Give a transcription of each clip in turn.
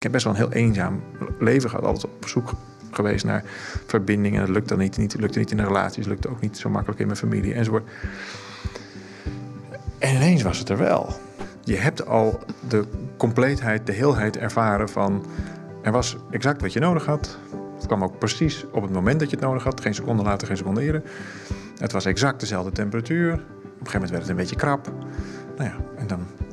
Ik heb best wel een heel eenzaam leven gehad. Altijd op zoek geweest naar verbindingen. Dat lukt dan niet. niet lukte niet in de relaties. lukte ook niet zo makkelijk in mijn familie enzovoort. En ineens was het er wel. Je hebt al de compleetheid, de heelheid ervaren van... er was exact wat je nodig had. Het kwam ook precies op het moment dat je het nodig had. Geen seconde later, geen seconde eerder. Het was exact dezelfde temperatuur. Op een gegeven moment werd het een beetje krap.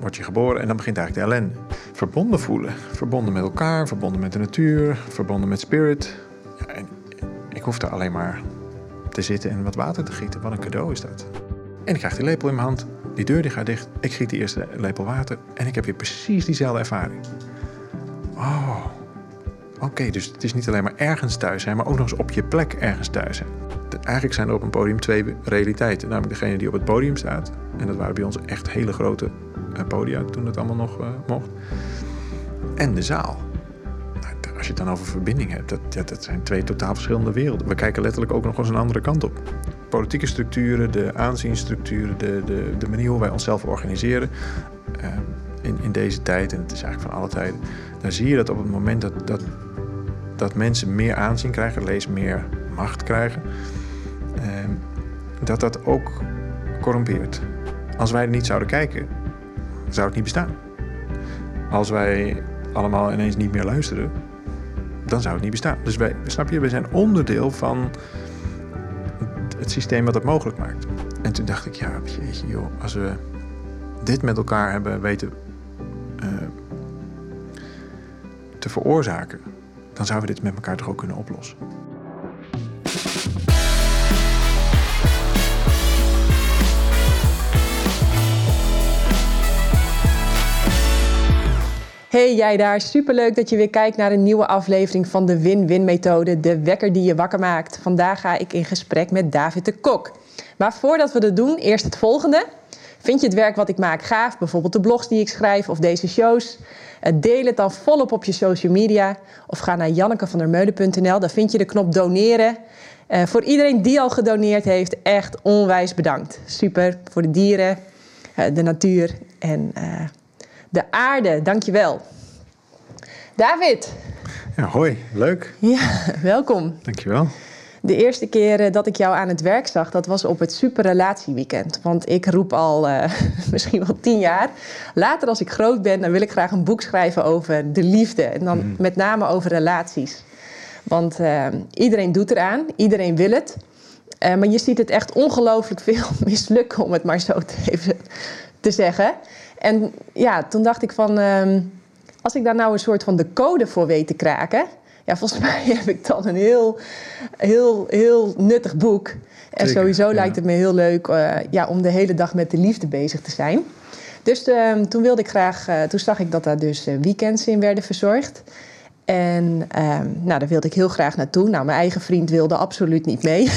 Word je geboren en dan begint eigenlijk de ellende. Verbonden voelen. Verbonden met elkaar, verbonden met de natuur, verbonden met spirit. Ja, en ik hoef daar alleen maar te zitten en wat water te gieten. Wat een cadeau is dat. En ik krijg die lepel in mijn hand, die deur die gaat dicht. Ik giet die eerste lepel water en ik heb weer precies diezelfde ervaring. Oh, oké, dus het is niet alleen maar ergens thuis zijn, maar ook nog eens op je plek ergens thuis zijn. Eigenlijk zijn er op een podium twee realiteiten. Namelijk degene die op het podium staat. En dat waren bij ons echt hele grote podia toen het allemaal nog uh, mocht. En de zaal. Nou, als je het dan over verbinding hebt, dat, dat zijn twee totaal verschillende werelden. We kijken letterlijk ook nog eens een andere kant op. Politieke structuren, de aanzienstructuren, de, de, de manier hoe wij onszelf organiseren. Uh, in, in deze tijd, en het is eigenlijk van alle tijden, dan zie je dat op het moment dat, dat, dat mensen meer aanzien krijgen, lees meer macht krijgen, ehm, dat dat ook corrompeert. Als wij er niet zouden kijken, zou het niet bestaan. Als wij allemaal ineens niet meer luisteren, dan zou het niet bestaan. Dus wij, snap je, we zijn onderdeel van het systeem wat het mogelijk maakt. En toen dacht ik, ja, jeetje joh, als we dit met elkaar hebben weten uh, te veroorzaken, dan zouden we dit met elkaar toch ook kunnen oplossen. Hey jij daar, superleuk dat je weer kijkt naar een nieuwe aflevering van de Win-Win methode, de wekker die je wakker maakt. Vandaag ga ik in gesprek met David de Kok. Maar voordat we dat doen, eerst het volgende. Vind je het werk wat ik maak gaaf, bijvoorbeeld de blogs die ik schrijf of deze shows? Eh, deel het dan volop op je social media of ga naar jannekevandermeulen.nl, daar vind je de knop doneren. Uh, voor iedereen die al gedoneerd heeft, echt onwijs bedankt. Super, voor de dieren, uh, de natuur en de aarde. Dankjewel. David. Ja, hoi. Leuk. Ja, welkom. Dankjewel. De eerste keer eh, dat ik jou aan het werk zag, dat was op het superrelatieweekend. Want ik roep al uh, misschien wel tien jaar. Later als ik groot ben, dan wil ik graag een boek schrijven over de liefde. En dan mm. met name over relaties. Want uh, iedereen doet eraan, iedereen wil het. Uh, maar je ziet het echt ongelooflijk veel mislukken, om het maar zo te, even te zeggen. En ja, toen dacht ik van, um, als ik daar nou een soort van de code voor weet te kraken, ja, volgens mij heb ik dan een heel, heel, heel nuttig boek. En sowieso lijkt het me heel leuk uh, ja, om de hele dag met de liefde bezig te zijn. Dus uh, toen wilde ik graag, uh, toen zag ik dat daar dus weekends in werden verzorgd. En ehm, nou, daar wilde ik heel graag naartoe. Nou, mijn eigen vriend wilde absoluut niet mee.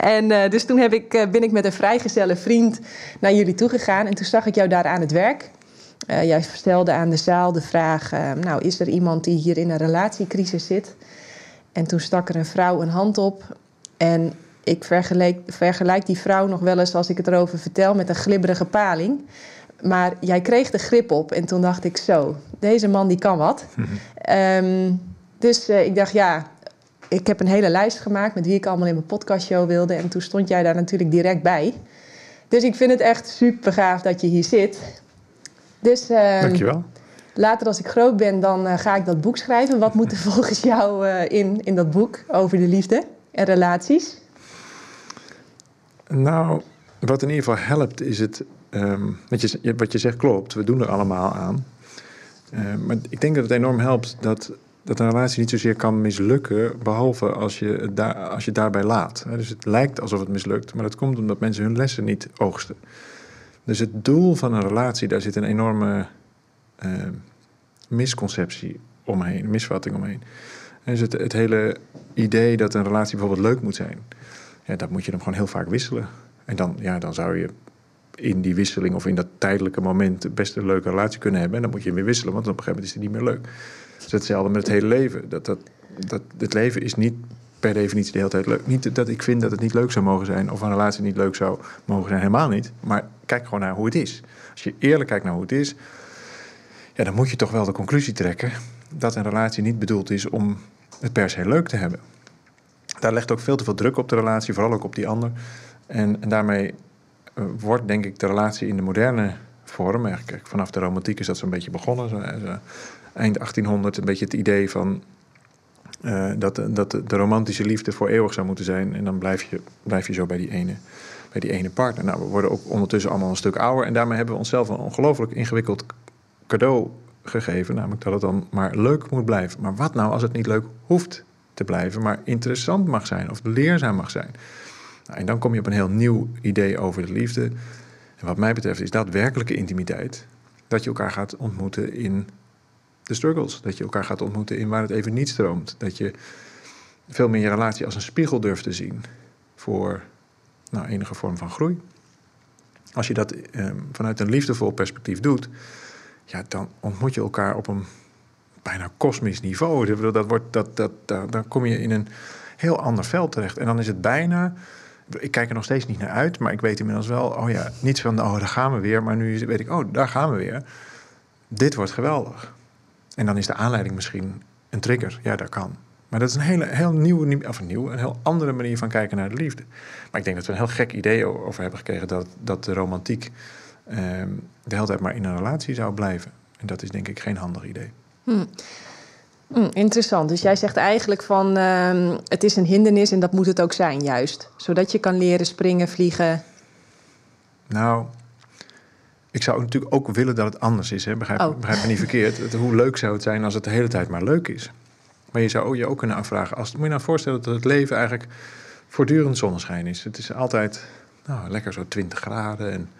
En dus toen heb ik, ben ik met een vrijgezelle vriend naar jullie toegegaan. En toen zag ik jou daar aan het werk. Uh, jij stelde aan de zaal de vraag: Nou, is er iemand die hier in een relatiecrisis zit? En toen stak er een vrouw een hand op. En ik vergelijk, vergelijk die vrouw nog wel eens, als ik het erover vertel, met een glibberige paling. Maar jij kreeg de grip op. En toen dacht ik: Zo, deze man die kan wat. um, dus ik dacht: Ja, ik heb een hele lijst gemaakt met wie ik allemaal in mijn podcastshow wilde. En toen stond jij daar natuurlijk direct bij. Dus ik vind het echt super gaaf dat je hier zit. Dus, uh, Dankjewel. Later als ik groot ben, dan uh, ga ik dat boek schrijven. Wat moet er volgens jou uh, in, in dat boek over de liefde en relaties? Nou, wat in ieder geval helpt is het... Um, wat, je, wat je zegt klopt, we doen er allemaal aan. maar ik denk dat het enorm helpt dat dat een relatie niet zozeer kan mislukken, behalve als je, daar, als je daarbij laat. Dus het lijkt alsof het mislukt, maar dat komt omdat mensen hun lessen niet oogsten. Dus het doel van een relatie, daar zit een enorme uh, misconceptie omheen, misvatting omheen. En dus het, het hele idee dat een relatie bijvoorbeeld leuk moet zijn, ja, dat moet je dan gewoon heel vaak wisselen. En dan, ja, dan zou je in die wisseling of in dat tijdelijke moment best een leuke relatie kunnen hebben. En dan moet je weer wisselen, want op een gegeven moment is het niet meer leuk. Het is hetzelfde met het hele leven. Dat, dat, dat, het leven is niet per definitie de hele tijd leuk. Niet dat ik vind dat het niet leuk zou mogen zijn of een relatie niet leuk zou mogen zijn, helemaal niet. Maar kijk gewoon naar hoe het is. Als je eerlijk kijkt naar hoe het is, Ja, dan moet je toch wel de conclusie trekken dat een relatie niet bedoeld is om het per se leuk te hebben. Daar legt ook veel te veel druk op de relatie, vooral ook op die ander. En, en daarmee eh, wordt denk ik de relatie in de moderne vorm, eigenlijk vanaf de romantiek is dat zo'n beetje begonnen, zo, zo, eind 1800, een beetje het idee van uh, dat, dat de, de, romantische liefde voor eeuwig zou moeten zijn. En dan blijf je, blijf je zo bij die, ene, bij die ene partner. Nou, we worden ook ondertussen allemaal een stuk ouder. En daarmee hebben we onszelf een ongelooflijk ingewikkeld cadeau gegeven. Namelijk dat het dan maar leuk moet blijven. Maar wat nou als het niet leuk hoeft te blijven, maar interessant mag zijn of leerzaam mag zijn? Nou, en dan kom je op een heel nieuw idee over de liefde. En wat mij betreft is dat werkelijke intimiteit. Dat je elkaar gaat ontmoeten in de struggles. Dat je elkaar gaat ontmoeten in waar het even niet stroomt. Dat je veel meer je relatie als een spiegel durft te zien voor nou, enige vorm van groei. Als je dat eh, vanuit een liefdevol perspectief doet, ja, dan ontmoet je elkaar op een bijna kosmisch niveau. Dat wordt, dat, dat, dat, dan kom je in een heel ander veld terecht. En dan is het bijna. Ik kijk er nog steeds niet naar uit, maar ik weet inmiddels wel, oh ja, niet van, oh, daar gaan we weer. Maar nu weet ik, oh, daar gaan we weer. Dit wordt geweldig. En dan is de aanleiding misschien een trigger. Ja, dat kan. Maar dat is een hele, heel nieuwe, of een nieuwe, een heel andere manier van kijken naar de liefde. Maar ik denk dat we een heel gek idee over hebben gekregen dat, dat de romantiek eh, de hele tijd maar in een relatie zou blijven. En dat is denk ik geen handig idee. Hm. Hm, interessant. Dus jij zegt eigenlijk van uh, het is een hindernis en dat moet het ook zijn, juist. Zodat je kan leren springen, vliegen. Nou, ik zou natuurlijk ook willen dat het anders is. Hè? Begrijp, oh. begrijp me niet verkeerd. hoe leuk zou het zijn als het de hele tijd maar leuk is? Maar je zou je ook kunnen afvragen... Als, moet je nou voorstellen dat het leven eigenlijk voortdurend zonneschijn is. Het is altijd nou, lekker zo 20 graden. En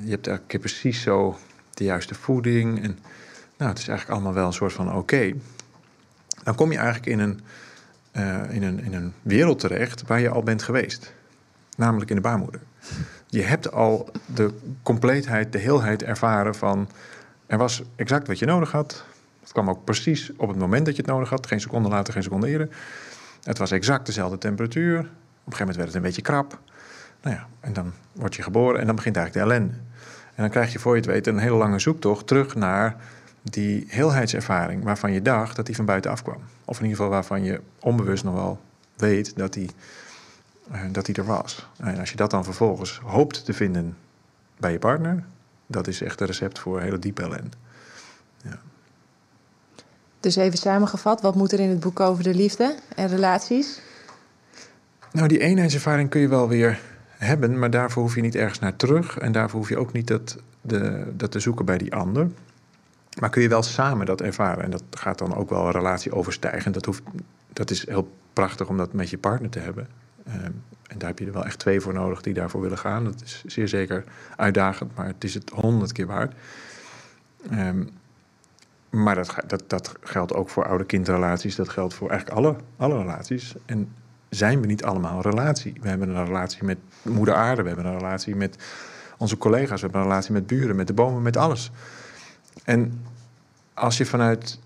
je hebt elke keer precies zo de juiste voeding. En nou, het is eigenlijk allemaal wel een soort van oké. Dan kom je eigenlijk in een, uh, in, een, in een wereld terecht waar je al bent geweest. Namelijk in de baarmoeder je hebt al de compleetheid, de heelheid ervaren van... er was exact wat je nodig had. Het kwam ook precies op het moment dat je het nodig had. Geen seconde later, geen seconde eerder. Het was exact dezelfde temperatuur. Op een gegeven moment werd het een beetje krap. Nou ja, en dan word je geboren en dan begint eigenlijk de ellende. En dan krijg je voor je het weten een hele lange zoektocht terug naar die heelheidservaring waarvan je dacht dat die van buitenaf kwam. Of in ieder geval waarvan je onbewust nog wel weet dat die dat die er was. En als je dat dan vervolgens hoopt te vinden bij je partner, dat is echt een recept voor hele diepe ellende. Ja. Dus even samengevat, wat moet er in het boek over de liefde en relaties? Nou, die eenheidservaring kun je wel weer hebben, maar daarvoor hoef je niet ergens naar terug. En daarvoor hoef je ook niet dat, de, dat te zoeken bij die ander. Maar kun je wel samen dat ervaren. En dat gaat dan ook wel een relatie overstijgen. Dat, hoeft, dat is heel prachtig om dat met je partner te hebben. Ehm, en daar heb je er wel echt twee voor nodig die daarvoor willen gaan. Dat is zeer zeker uitdagend, maar het is het honderd keer waard. Ehm, maar dat, dat, dat geldt ook voor oude-kindrelaties. Dat geldt voor eigenlijk alle, alle relaties. En zijn we niet allemaal een relatie? We hebben een relatie met moeder aarde. We hebben een relatie met onze collega's. We hebben een relatie met buren, met de bomen, met alles. En als je vanuit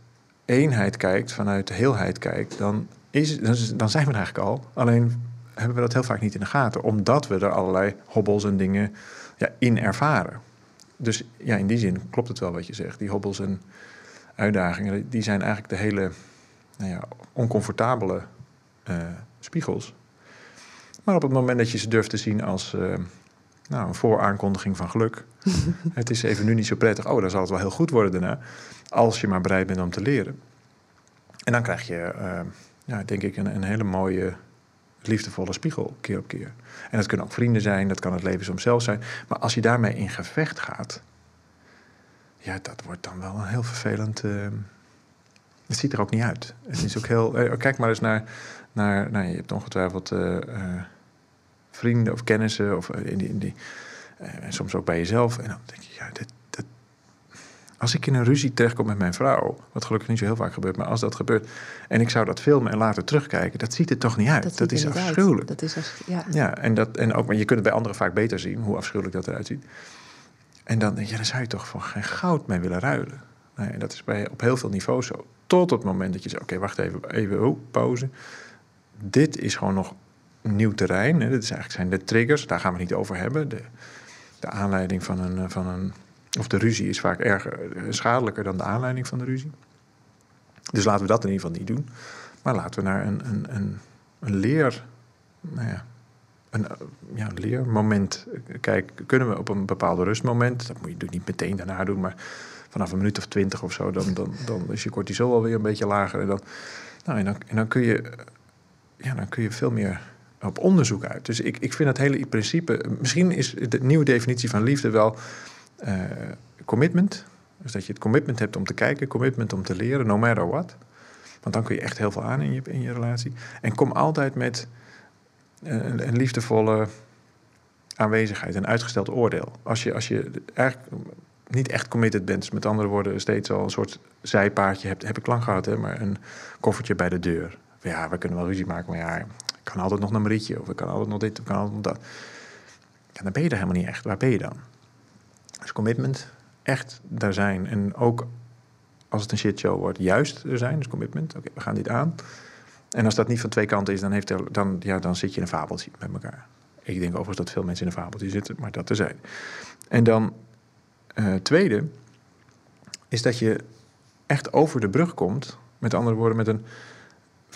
eenheid kijkt, vanuit heelheid kijkt... dan, is, dan zijn we eigenlijk al. Alleen hebben we dat heel vaak niet in de gaten, omdat we er allerlei hobbels en dingen ja, in ervaren. Dus ja, in die zin klopt het wel wat je zegt. Die hobbels en uitdagingen, die zijn eigenlijk de hele nou ja, oncomfortabele uh, spiegels. Maar op het moment dat je ze durft te zien als uh, nou, een vooraankondiging van geluk. het is even nu niet zo prettig. Oh, dan zal het wel heel goed worden daarna. Als je maar bereid bent om te leren. En dan krijg je, uh, ja, denk ik, een, een hele mooie liefdevolle spiegel keer op keer. En dat kunnen ook vrienden zijn, dat kan het leven soms zelf zijn. Maar als je daarmee in gevecht gaat, ja, dat wordt dan wel een heel vervelend. Uh, het ziet er ook niet uit. Het is ook heel. Eh, kijk maar eens naar. naar nou, je hebt ongetwijfeld uh, vrienden of kennissen, of in die, in die soms ook bij jezelf. En dan denk je, ja, dit, als ik in een ruzie terechtkom met mijn vrouw, wat gelukkig niet zo heel vaak gebeurt, maar als dat gebeurt en ik zou dat filmen en later terugkijken, dat ziet er toch niet uit. Dat, is afschuwelijk. Dat is ja. ja, en, dat, en ook, maar je kunt het bij anderen vaak beter zien, hoe afschuwelijk dat eruit ziet. En dan denk je, daar zou je toch voor geen goud mee willen ruilen. Nee, en dat is bij, op heel veel niveaus zo. Tot het moment dat je zegt, oké, wacht even, even, oh, pauze. Dit is gewoon nog nieuw terrein. Hè. Dit is eigenlijk zijn de triggers, daar gaan we het niet over hebben. De, de aanleiding van een, van een Of de ruzie is vaak erger, eh, schadelijker dan de aanleiding van de ruzie. Dus laten we dat in ieder geval niet doen. Maar laten we naar een, een, een, een leer. Nou ja, een ja, leermoment kijken. Kunnen we op een bepaalde rustmoment. Dat moet je natuurlijk niet meteen daarna doen, maar vanaf een minuut of twintig of zo, dan, dan, dan is je cortisol alweer een beetje lager. En dan, nou, en dan, en dan, kun je, ja, dan kun je veel meer op onderzoek uit. Dus ik, ik vind het hele principe. Misschien is de nieuwe definitie van liefde wel uh, commitment. Dus dat je het commitment hebt om te kijken, commitment om te leren, no matter what. Want dan kun je echt heel veel aan in je, in je relatie. En kom altijd met een, een liefdevolle aanwezigheid, een uitgesteld oordeel. Als je, als je niet echt committed bent, dus met andere woorden steeds al een soort zijpaardje hebt, heb ik lang gehad, hè, maar een koffertje bij de deur. Ja, we kunnen wel ruzie maken, maar ja, ik kan altijd nog een Marietje, of ik kan altijd nog dit, of ik kan altijd nog dat. Dan ben je er helemaal niet echt. Waar ben je dan? Dus commitment, echt daar zijn. En ook als het een shitshow wordt, juist er zijn. Dus commitment, oké, we gaan dit aan. En als dat niet van twee kanten is, dan, heeft er, dan, ja, dan zit je in een fabeltje met elkaar. Ik denk overigens dat veel mensen in een fabeltje zitten, maar dat er zijn. En dan uh, tweede is dat je echt over de brug komt. Met andere woorden, met een,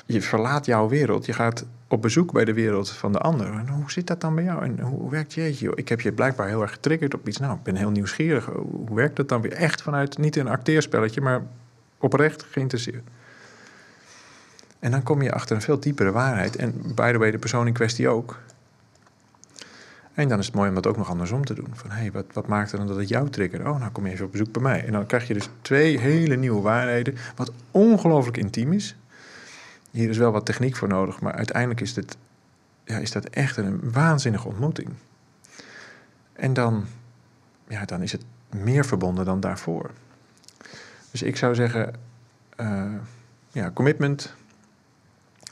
je verlaat jouw wereld. Je gaat op bezoek bij de wereld van de ander. En hoe zit dat dan bij jou? En hoe werkt je? Ik heb je blijkbaar heel erg getriggerd op iets. Nou, ik ben heel nieuwsgierig. Hoe werkt dat dan weer? Echt vanuit, niet een acteerspelletje, maar oprecht geïnteresseerd. En dan kom je achter een veel diepere waarheid. En by the way, de persoon in kwestie ook. En dan is het mooi om dat ook nog andersom te doen. Van hé, hey, wat, wat maakt er dan dat het jou triggert? Oh, nou kom je even op bezoek bij mij. En dan krijg je dus twee hele nieuwe waarheden. Wat ongelooflijk intiem is. Hier is wel wat techniek voor nodig, maar uiteindelijk is, ja, is dat echt een waanzinnige ontmoeting. En dan, ja, dan is het meer verbonden dan daarvoor. Dus ik zou zeggen, uh, ja, commitment,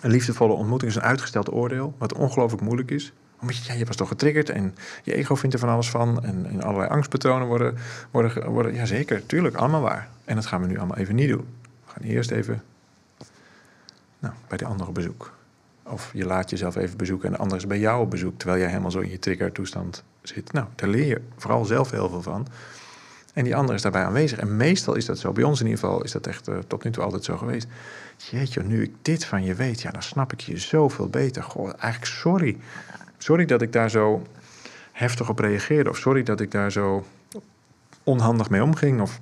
een liefdevolle ontmoeting is een uitgesteld oordeel, wat ongelooflijk moeilijk is. Omdat je, je was toch getriggerd en je ego vindt er van alles van. En, allerlei angstpatronen worden, worden, worden, ja zeker, tuurlijk, allemaal waar. En dat gaan we nu allemaal even niet doen. We gaan eerst even nou, bij de andere bezoek. Of je laat jezelf even bezoeken en de ander is bij jou op bezoek, terwijl jij helemaal zo in je triggertoestand zit. Nou, daar leer je vooral zelf heel veel van. En die ander is daarbij aanwezig. En meestal is dat zo. Bij ons in ieder geval is dat echt uh, tot nu toe altijd zo geweest. Jeetje, nu ik dit van je weet, ja, dan snap ik je zoveel beter. Goh, eigenlijk sorry. Sorry dat ik daar zo heftig op reageerde. Of sorry dat ik daar zo onhandig mee omging. Of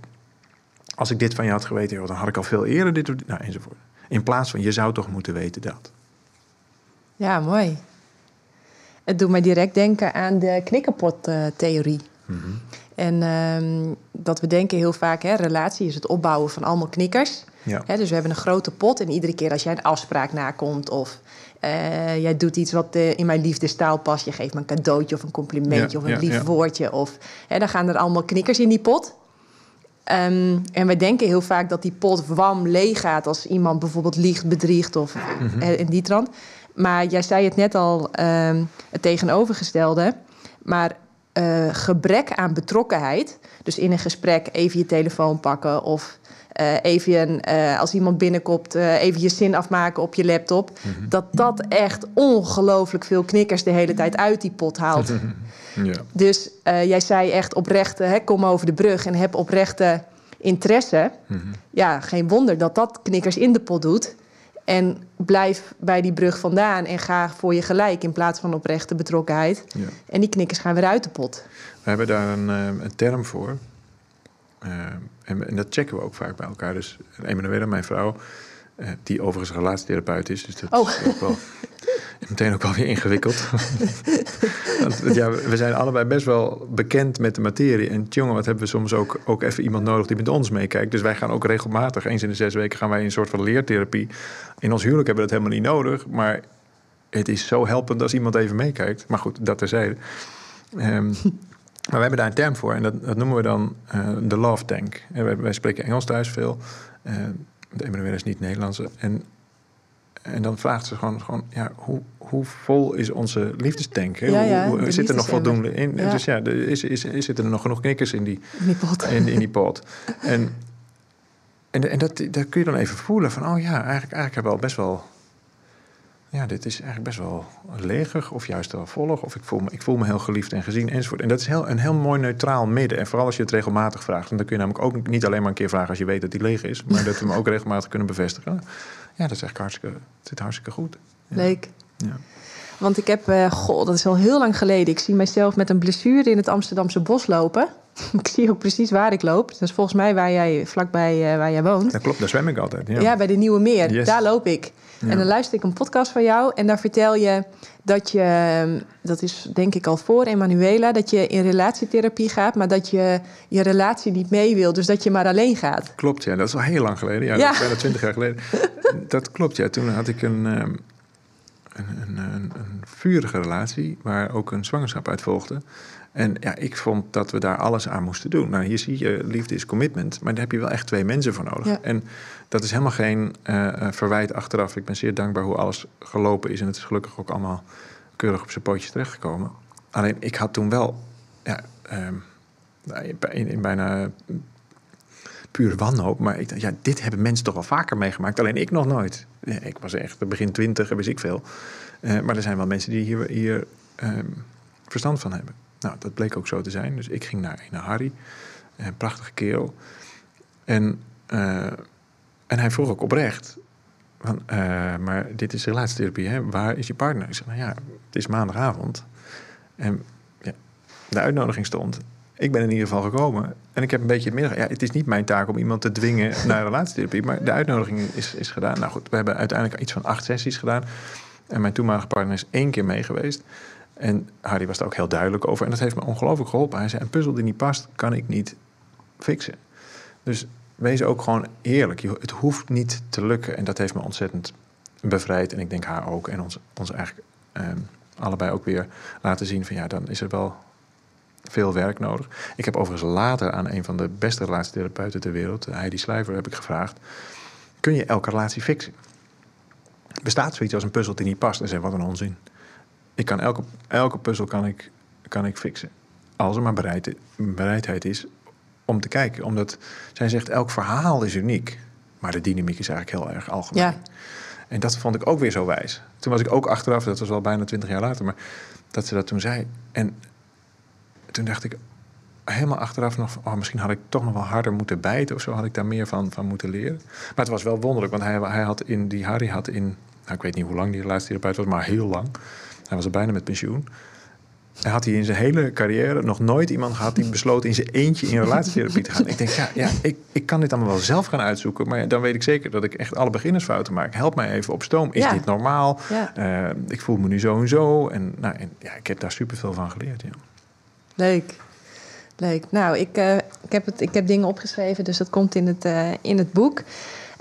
als ik dit van je had geweten, dan had ik al veel eerder dit... Nou, enzovoort. In plaats van, je zou toch moeten weten dat. Ja, mooi. Het doet mij direct denken aan de knikkerpot-theorie. Mm En um, dat we denken heel vaak, hè, relatie is het opbouwen van allemaal knikkers. Ja. Hè, dus we hebben een grote pot en iedere keer als jij een afspraak nakomt of uh, jij doet iets wat uh, in mijn liefdestaal past, je geeft me een cadeautje of een complimentje ja, of een lief woordje, of, hè, dan gaan er allemaal knikkers in die pot. Um, en wij denken heel vaak dat die pot wam leeg gaat als iemand bijvoorbeeld liegt, bedriegt of mm -hmm. in die trant. Maar jij zei het net al, um, het tegenovergestelde. Maar uh, gebrek aan betrokkenheid, dus in een gesprek even je telefoon pakken of uh, even uh, als iemand binnenkomt, even je zin afmaken op je laptop, mm -hmm. dat dat echt ongelooflijk veel knikkers de hele tijd uit die pot haalt. ja. Dus jij zei echt oprecht, hè, kom over de brug en heb oprechte interesse. Mm -hmm. Ja, geen wonder dat dat knikkers in de pot doet. En blijf bij die brug vandaan en ga voor je gelijk in plaats van oprechte betrokkenheid. Ja. En die knikkers gaan weer uit de pot. We hebben daar een, een term voor. Uh, en, en, dat checken we ook vaak bij elkaar. Dus Emanuele, mijn vrouw, uh, die overigens relatietherapeut is, dus dat oh. is ook wel meteen ook wel weer ingewikkeld. Want, ja, we zijn allebei best wel bekend met de materie. En jongen, wat hebben we soms ook, ook even iemand nodig die met ons meekijkt. Dus wij gaan ook regelmatig, eens in de zes weken, gaan wij in een soort van leertherapie. In ons huwelijk hebben we dat helemaal niet nodig. Maar het is zo helpend als iemand even meekijkt. Maar goed, dat terzijde. Um, maar we hebben daar een term voor en dat, dat noemen we dan uh, de love tank. En wij, wij, spreken Engels thuis veel. Uh, de Emmanuel is niet Nederlands. En, en dan vraagt ze gewoon, gewoon ja, hoe, hoe vol is onze liefdestank? Hè? Ja, ja, hoe, hoe, zit er nog voldoende in? Ja. Dus ja, er is, is, is, zitten er nog genoeg knikkers in die, in die pot? In, in die pot. en en, en dat, dat kun je dan even voelen van, oh ja, eigenlijk, eigenlijk hebben we al best wel ja, dit is eigenlijk best wel leger of juist wel volg. Of ik voel, me, ik voel me heel geliefd en gezien enzovoort. En dat is heel, een heel mooi neutraal midden. En vooral als je het regelmatig vraagt. En dan kun je namelijk ook niet alleen maar een keer vragen als je weet dat die leeg is. Maar dat we hem ook regelmatig kunnen bevestigen. Ja, dat is echt hartstikke, het zit hartstikke goed. Ja. Leuk. Ja. Want ik heb, uh, goh, dat is al heel lang geleden. Ik zie mijzelf met een blessure in het Amsterdamse bos lopen. ik zie ook precies waar ik loop. Dat is volgens mij waar jij, vlakbij uh, waar jij woont. Dat klopt, daar zwem ik altijd. Ja, ja bij de Nieuwe Meer. Yes. Daar loop ik. Ja. En dan luister ik een podcast van jou en daar vertel je dat je, dat is denk ik al voor Emanuela, dat je in relatietherapie gaat, maar dat je je relatie niet mee wil, dus dat je maar alleen gaat. Klopt, ja, dat is al heel lang geleden. Ja, ja. dat is bijna twintig jaar geleden. dat klopt, ja. Toen had ik een, een, een, een, een vurige relatie waar ook een zwangerschap uit volgde. En ja, ik vond dat we daar alles aan moesten doen. Nou, hier zie je, liefde is commitment. Maar daar heb je wel echt twee mensen voor nodig. Ja. En dat is helemaal geen uh, verwijt achteraf. Ik ben zeer dankbaar hoe alles gelopen is. En het is gelukkig ook allemaal keurig op zijn pootjes terechtgekomen. Alleen, ik had toen wel... Ja, um, in, in bijna puur wanhoop. Maar ik dacht, ja, dit hebben mensen toch wel vaker meegemaakt. Alleen ik nog nooit. Ja, ik was echt begin twintig, wist ik veel. Uh, maar er zijn wel mensen die hier, hier um, verstand van hebben. Nou, dat bleek ook zo te zijn. Dus ik ging naar, naar Harry, een prachtige kerel. En, uh, en hij vroeg ook oprecht: van, uh, Maar dit is relatietherapie, hè? waar is je partner? Ik zeg: Nou ja, het is maandagavond. En ja, de uitnodiging stond. Ik ben in ieder geval gekomen. En ik heb een beetje het middag. Ja, het is niet mijn taak om iemand te dwingen naar relatietherapie. Maar de uitnodiging is, is gedaan. Nou goed, we hebben uiteindelijk iets van acht sessies gedaan. En mijn toenmalige partner is één keer mee geweest. En Harry was er ook heel duidelijk over. En dat heeft me ongelooflijk geholpen. Hij zei: Een puzzel die niet past, kan ik niet fixen. Dus wees ook gewoon eerlijk. Het hoeft niet te lukken. En dat heeft me ontzettend bevrijd. En ik denk haar ook. En ons, ons eigenlijk eh, allebei ook weer laten zien: van ja, dan is er wel veel werk nodig. Ik heb overigens later aan een van de beste relatietherapeuten ter wereld, Heidi Slijver, heb ik gevraagd: kun je elke relatie fixen? Bestaat zoiets als een puzzel die niet past? En zei: wat een onzin. Ik kan elke, elke puzzel kan ik, kan ik fixen. Als er maar bereid, bereidheid is om te kijken. Omdat zij zegt, elk verhaal is uniek. Maar de dynamiek is eigenlijk heel erg algemeen. Ja. En dat vond ik ook weer zo wijs. Toen was ik ook achteraf, dat was wel bijna twintig jaar later... maar dat ze dat toen zei. En toen dacht ik helemaal achteraf nog... Oh, misschien had ik toch nog wel harder moeten bijten... of zo had ik daar meer van, van moeten leren. Maar het was wel wonderlijk, want hij, hij had in... die Harry had in... Nou, ik weet niet hoe lang die relatietherapeut was, maar heel lang... Hij was er bijna met pensioen. Hij had hij in zijn hele carrière nog nooit iemand gehad die besloot in zijn eentje in relatietherapie te gaan. Ik denk, ja, ja ik, ik kan dit allemaal wel zelf gaan uitzoeken, maar dan weet ik zeker dat ik echt alle beginnersfouten maak. Help mij even op stoom. Is Ja. dit normaal? Ja. Uh, ik voel me nu zo en zo. En, nou, en ja, ik heb daar superveel van geleerd. Ja. Leuk. Leuk. Nou, ik, uh, ik, heb het, ik heb dingen opgeschreven, dus dat komt in het, uh, in het boek.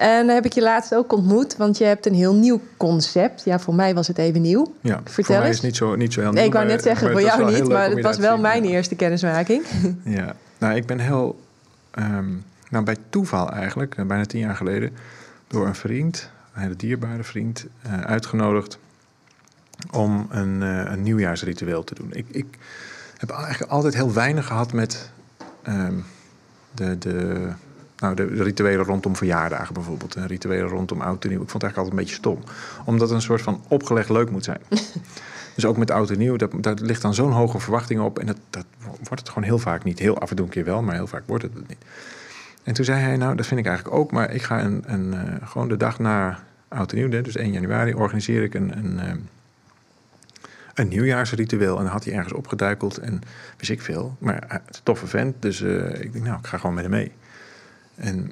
En heb ik je laatst ook ontmoet, want je hebt een heel nieuw concept. Ja, voor mij was het even nieuw. Ja, Vertel voor mij eens. is niet zo, niet zo heel nieuw. Nee, ik wou net zeggen, maar voor jou niet, maar het was wel zien, mijn eerste kennismaking. Ja, nou, ik ben heel, ehm, nou, bij toeval eigenlijk, eh, bijna tien jaar geleden, door een vriend, een hele dierbare vriend, eh, uitgenodigd om een, eh, een nieuwjaarsritueel te doen. Ik, ik heb eigenlijk altijd heel weinig gehad met ehm, de, de, nou, de, rituelen rondom verjaardagen bijvoorbeeld. En rituelen rondom oud en nieuw. Ik vond het eigenlijk altijd een beetje stom. Omdat het een soort van opgelegd leuk moet zijn. Dus ook met oud en nieuw, dat, daar ligt dan zo'n hoge verwachting op. En dat, dat wordt het gewoon heel vaak niet. Heel af en toe een keer wel, maar heel vaak wordt het het niet. En toen zei hij, nou, dat vind ik eigenlijk ook. Maar ik ga een, een, eh, gewoon de dag na oud en nieuw, dus 1 januari, organiseer ik een, een, eh, een nieuwjaarsritueel. En dan had hij ergens opgeduikeld en wist ik veel. Maar is een toffe vent, dus eh, ik denk, nou, ik ga gewoon met hem mee. En,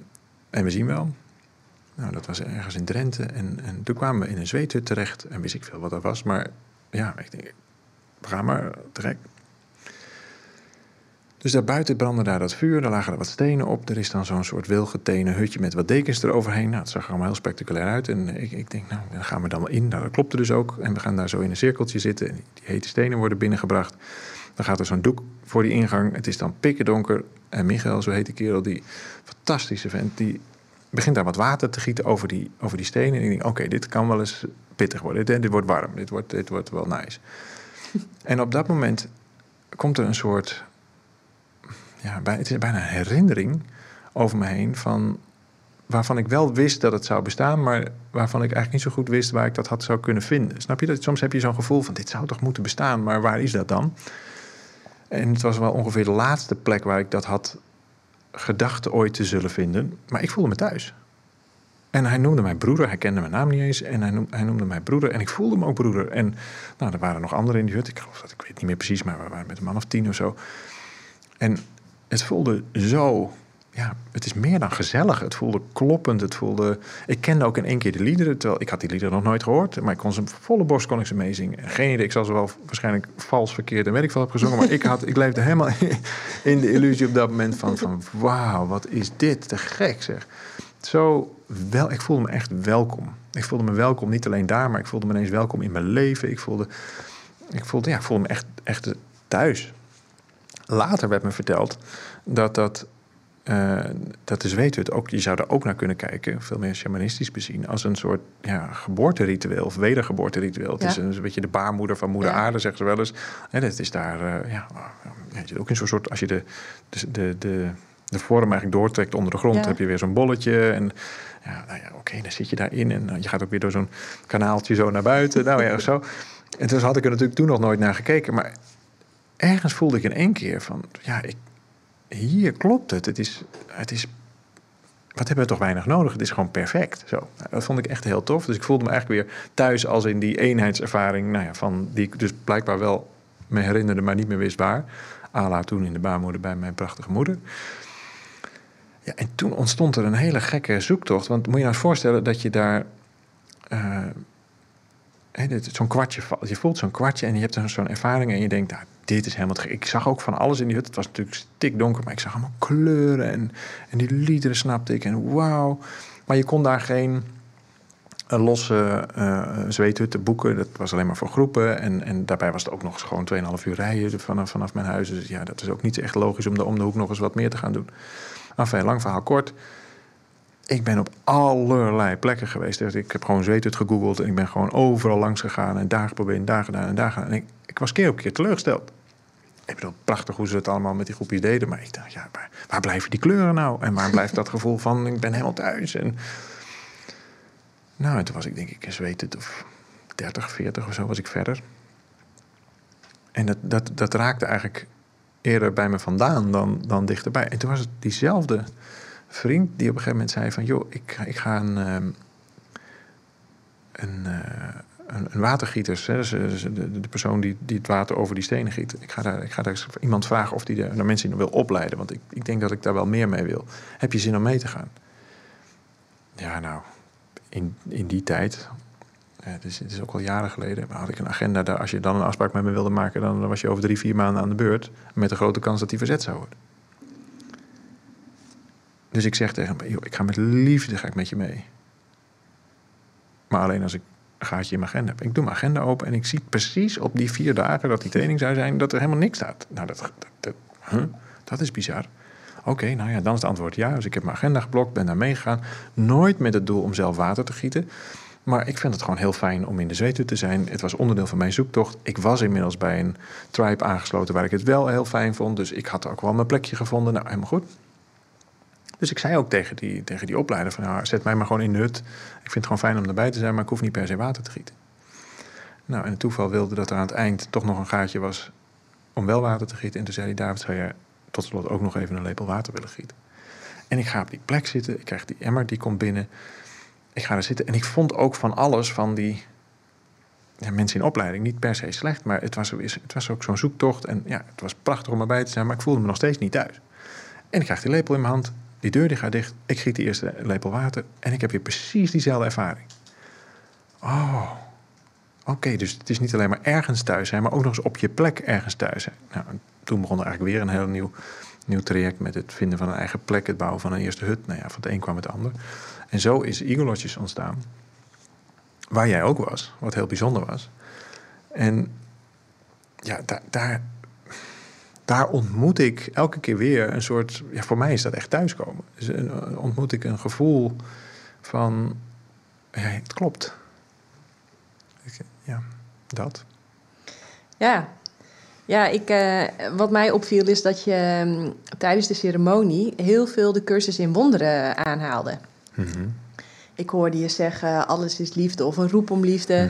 en we zien wel. Nou, dat was ergens in Drenthe. En, en toen kwamen we in een zweethut terecht. En wist ik veel wat dat was. Maar ja, ik denk, we gaan maar direct. Dus daarbuiten brandde daar dat vuur. Er lagen er wat stenen op. Er is dan zo'n soort wilgetenen hutje met wat dekens eroverheen. Nou, het zag er allemaal heel spectaculair uit. En ik, ik denk, nou, dan gaan we dan wel in. Nou, dat klopte dus ook. En we gaan daar zo in een cirkeltje zitten. En die hete stenen worden binnengebracht. Dan gaat er zo'n doek voor die ingang. Het is dan pikken donker. En Michael, zo heet die kerel, die fantastische vent, die begint daar wat water te gieten over die, over die stenen. En ik denk, oké, dit kan wel eens pittig worden. Dit, dit wordt warm. Dit wordt, dit wordt wel nice. en op dat moment komt er een soort... Ja, het is bijna een herinnering over me heen van waarvan ik wel wist dat het zou bestaan, maar waarvan ik eigenlijk niet zo goed wist waar ik dat had zou kunnen vinden. Snap je dat? Soms heb je zo'n gevoel van dit zou toch moeten bestaan, maar waar is dat dan? En het was wel ongeveer de laatste plek waar ik dat had gedacht ooit te zullen vinden. Maar ik voelde me thuis. En hij noemde mij broeder. Hij kende mijn naam niet eens. En hij noemde, mij broeder. En ik voelde me ook broeder. En nou, er waren nog anderen in die hut. Ik geloof dat, ik weet niet meer precies, maar we waren met een man of tien of zo. En het voelde zo ja, het is meer dan gezellig. Het voelde kloppend. Het voelde... Ik kende ook in één keer de liederen, terwijl ik had die liederen nog nooit gehoord. Maar ik kon ze volle borst kon ik ze meezingen. Geen idee, ik zal ze wel waarschijnlijk vals verkeerd en weet ik veel heb gezongen. Maar ik, had, ik leefde helemaal in de illusie op dat moment van, van wauw, wat is dit te gek zeg. Zo wel, ik voelde me echt welkom. Ik voelde me welkom, niet alleen daar, maar ik voelde me ineens welkom in mijn leven. Ik voelde, ik voelde, ja, ik voelde me echt, echt thuis. Later werd me verteld dat dat uh, dat is weten het ook. Je zou er ook naar kunnen kijken, veel meer shamanistisch bezien, als een soort ja, geboorteritueel of wedergeboorteritueel. Het is een, beetje de baarmoeder van moeder aarde, zeggen ze wel eens. En het is daar, uh, ja, ook in zo'n soort, als je de, de, de, de, de vorm eigenlijk doortrekt onder de grond, heb je weer zo'n bolletje. En ja, nou ja, oké, dan zit je daarin en uh, je gaat ook weer door zo'n kanaaltje zo naar buiten. nou ja, zo. En dus had ik er natuurlijk toen nog nooit naar gekeken, maar ergens voelde ik in één keer van, ja, ik, hier klopt het. Het is, het is wat hebben we toch weinig nodig? Het is gewoon perfect. Zo. Dat vond ik echt heel tof. Dus ik voelde me eigenlijk weer thuis als in die eenheidservaring, nou ja, van die ik dus blijkbaar wel me herinnerde, maar niet meer wist waar. Ala toen in de baarmoeder bij mijn prachtige moeder. Ja, en toen ontstond er een hele gekke zoektocht. Want moet je nou eens voorstellen dat je daar. Uh, zo'n kwartje valt. Je voelt zo'n kwartje en je hebt zo'n ervaring en je denkt, nou, dit is helemaal. Ik zag ook van alles in die hut. Het was natuurlijk stikdonker, maar ik zag allemaal kleuren en, en die liederen snapte ik. En wauw. Maar je kon daar geen een losse uh, zweethut te boeken. Dat was alleen maar voor groepen. En, en daarbij was het ook nog eens gewoon 2,5 uur rijden vanaf, vanaf mijn huis. Dus ja, dat is ook niet echt logisch om de, om de hoek nog eens wat meer te gaan doen. Enfin, lang verhaal kort. Ik ben op allerlei plekken geweest. Ik heb gewoon zweethut gegoogeld en ik ben gewoon overal langs gegaan en daar geprobeerd en daar gedaan en daar gedaan. En ik, was keer op keer teleurgesteld. Ik bedoel, prachtig hoe ze het allemaal met die groepjes deden. Maar ik dacht, ja, waar, waar blijven die kleuren nou? En waar blijft dat gevoel van, ik ben helemaal thuis? En, nou, en toen was ik denk ik, het, of 30, 40 of zo was ik verder. En dat, dat, dat raakte eigenlijk eerder bij me vandaan dan, dan dichterbij. En toen was het diezelfde vriend die op een gegeven moment zei van... joh, ik, ik ga een, ehm, een, uh, een, een watergieters, dus, dus de, persoon die, die het water over die stenen giet. Ik ga daar, ik ga daar iemand vragen of die de, de mensen wil opleiden. Want ik, ik denk dat ik daar wel meer mee wil. Heb je zin om mee te gaan? Ja, nou, in, in die tijd, het is, het is ook al jaren geleden, had ik een agenda. Daar, als je dan een afspraak met me wilde maken, dan was je over drie, vier maanden aan de beurt. Met de grote kans dat die verzet zou worden. Dus ik zeg tegen hem, ik ga met liefde ga ik met je mee. Maar alleen als ik gaatje in mijn agenda heb. Ik doe mijn agenda open en ik zie precies op die vier dagen dat die training zou zijn, dat er helemaal niks staat. Nou, dat, dat, dat is bizar. Oké, nou ja, dan is het antwoord ja. Dus ik heb mijn agenda geblokt, ben daar meegegaan. Nooit met het doel om zelf water te gieten. Maar ik vind het gewoon heel fijn om in de zweet te zijn. Het was onderdeel van mijn zoektocht. Ik was inmiddels bij een tribe aangesloten waar ik het wel heel fijn vond. Dus ik had ook wel mijn plekje gevonden. Nou, helemaal goed. Dus ik zei ook tegen die, tegen die opleider van... Nou, zet mij maar gewoon in de hut. Ik vind het gewoon fijn om erbij te zijn, maar ik hoef niet per se water te gieten. Nou, en het toeval wilde dat er aan het eind toch nog een gaatje was om wel water te gieten. En toen zei hij, David, zou je tot slot ook nog even een lepel water willen gieten? En ik ga op die plek zitten, ik krijg die emmer, die komt binnen. Ik ga er zitten en ik vond ook van alles van die ja, mensen in opleiding niet per se slecht. Maar het was, het was ook zo'n zoektocht en ja, het was prachtig om erbij te zijn, maar ik voelde me nog steeds niet thuis. En ik krijg die lepel in mijn hand die deur die gaat dicht. Ik giet die eerste lepel water. En ik heb weer precies diezelfde ervaring. Oh, oké. dus het is niet alleen maar ergens thuis zijn, maar ook nog eens op je plek ergens thuis zijn. Nou, toen begon er eigenlijk weer een heel nieuw, nieuw traject met het vinden van een eigen plek, het bouwen van een eerste hut. Nou ja, van het een kwam het ander. En zo is Eagle ontstaan. Waar jij ook was, wat heel bijzonder was. En ja, daar, daar daar ontmoet ik elke keer weer een soort. Ja, voor mij is dat echt thuiskomen. Dus een, ontmoet ik een gevoel van. Ja, het klopt. Ja, dat. Ja, ja ik, uh, wat mij opviel is dat je um, tijdens de ceremonie heel veel de cursus in wonderen aanhaalde. Ik hoorde je zeggen, alles is liefde of een roep om liefde.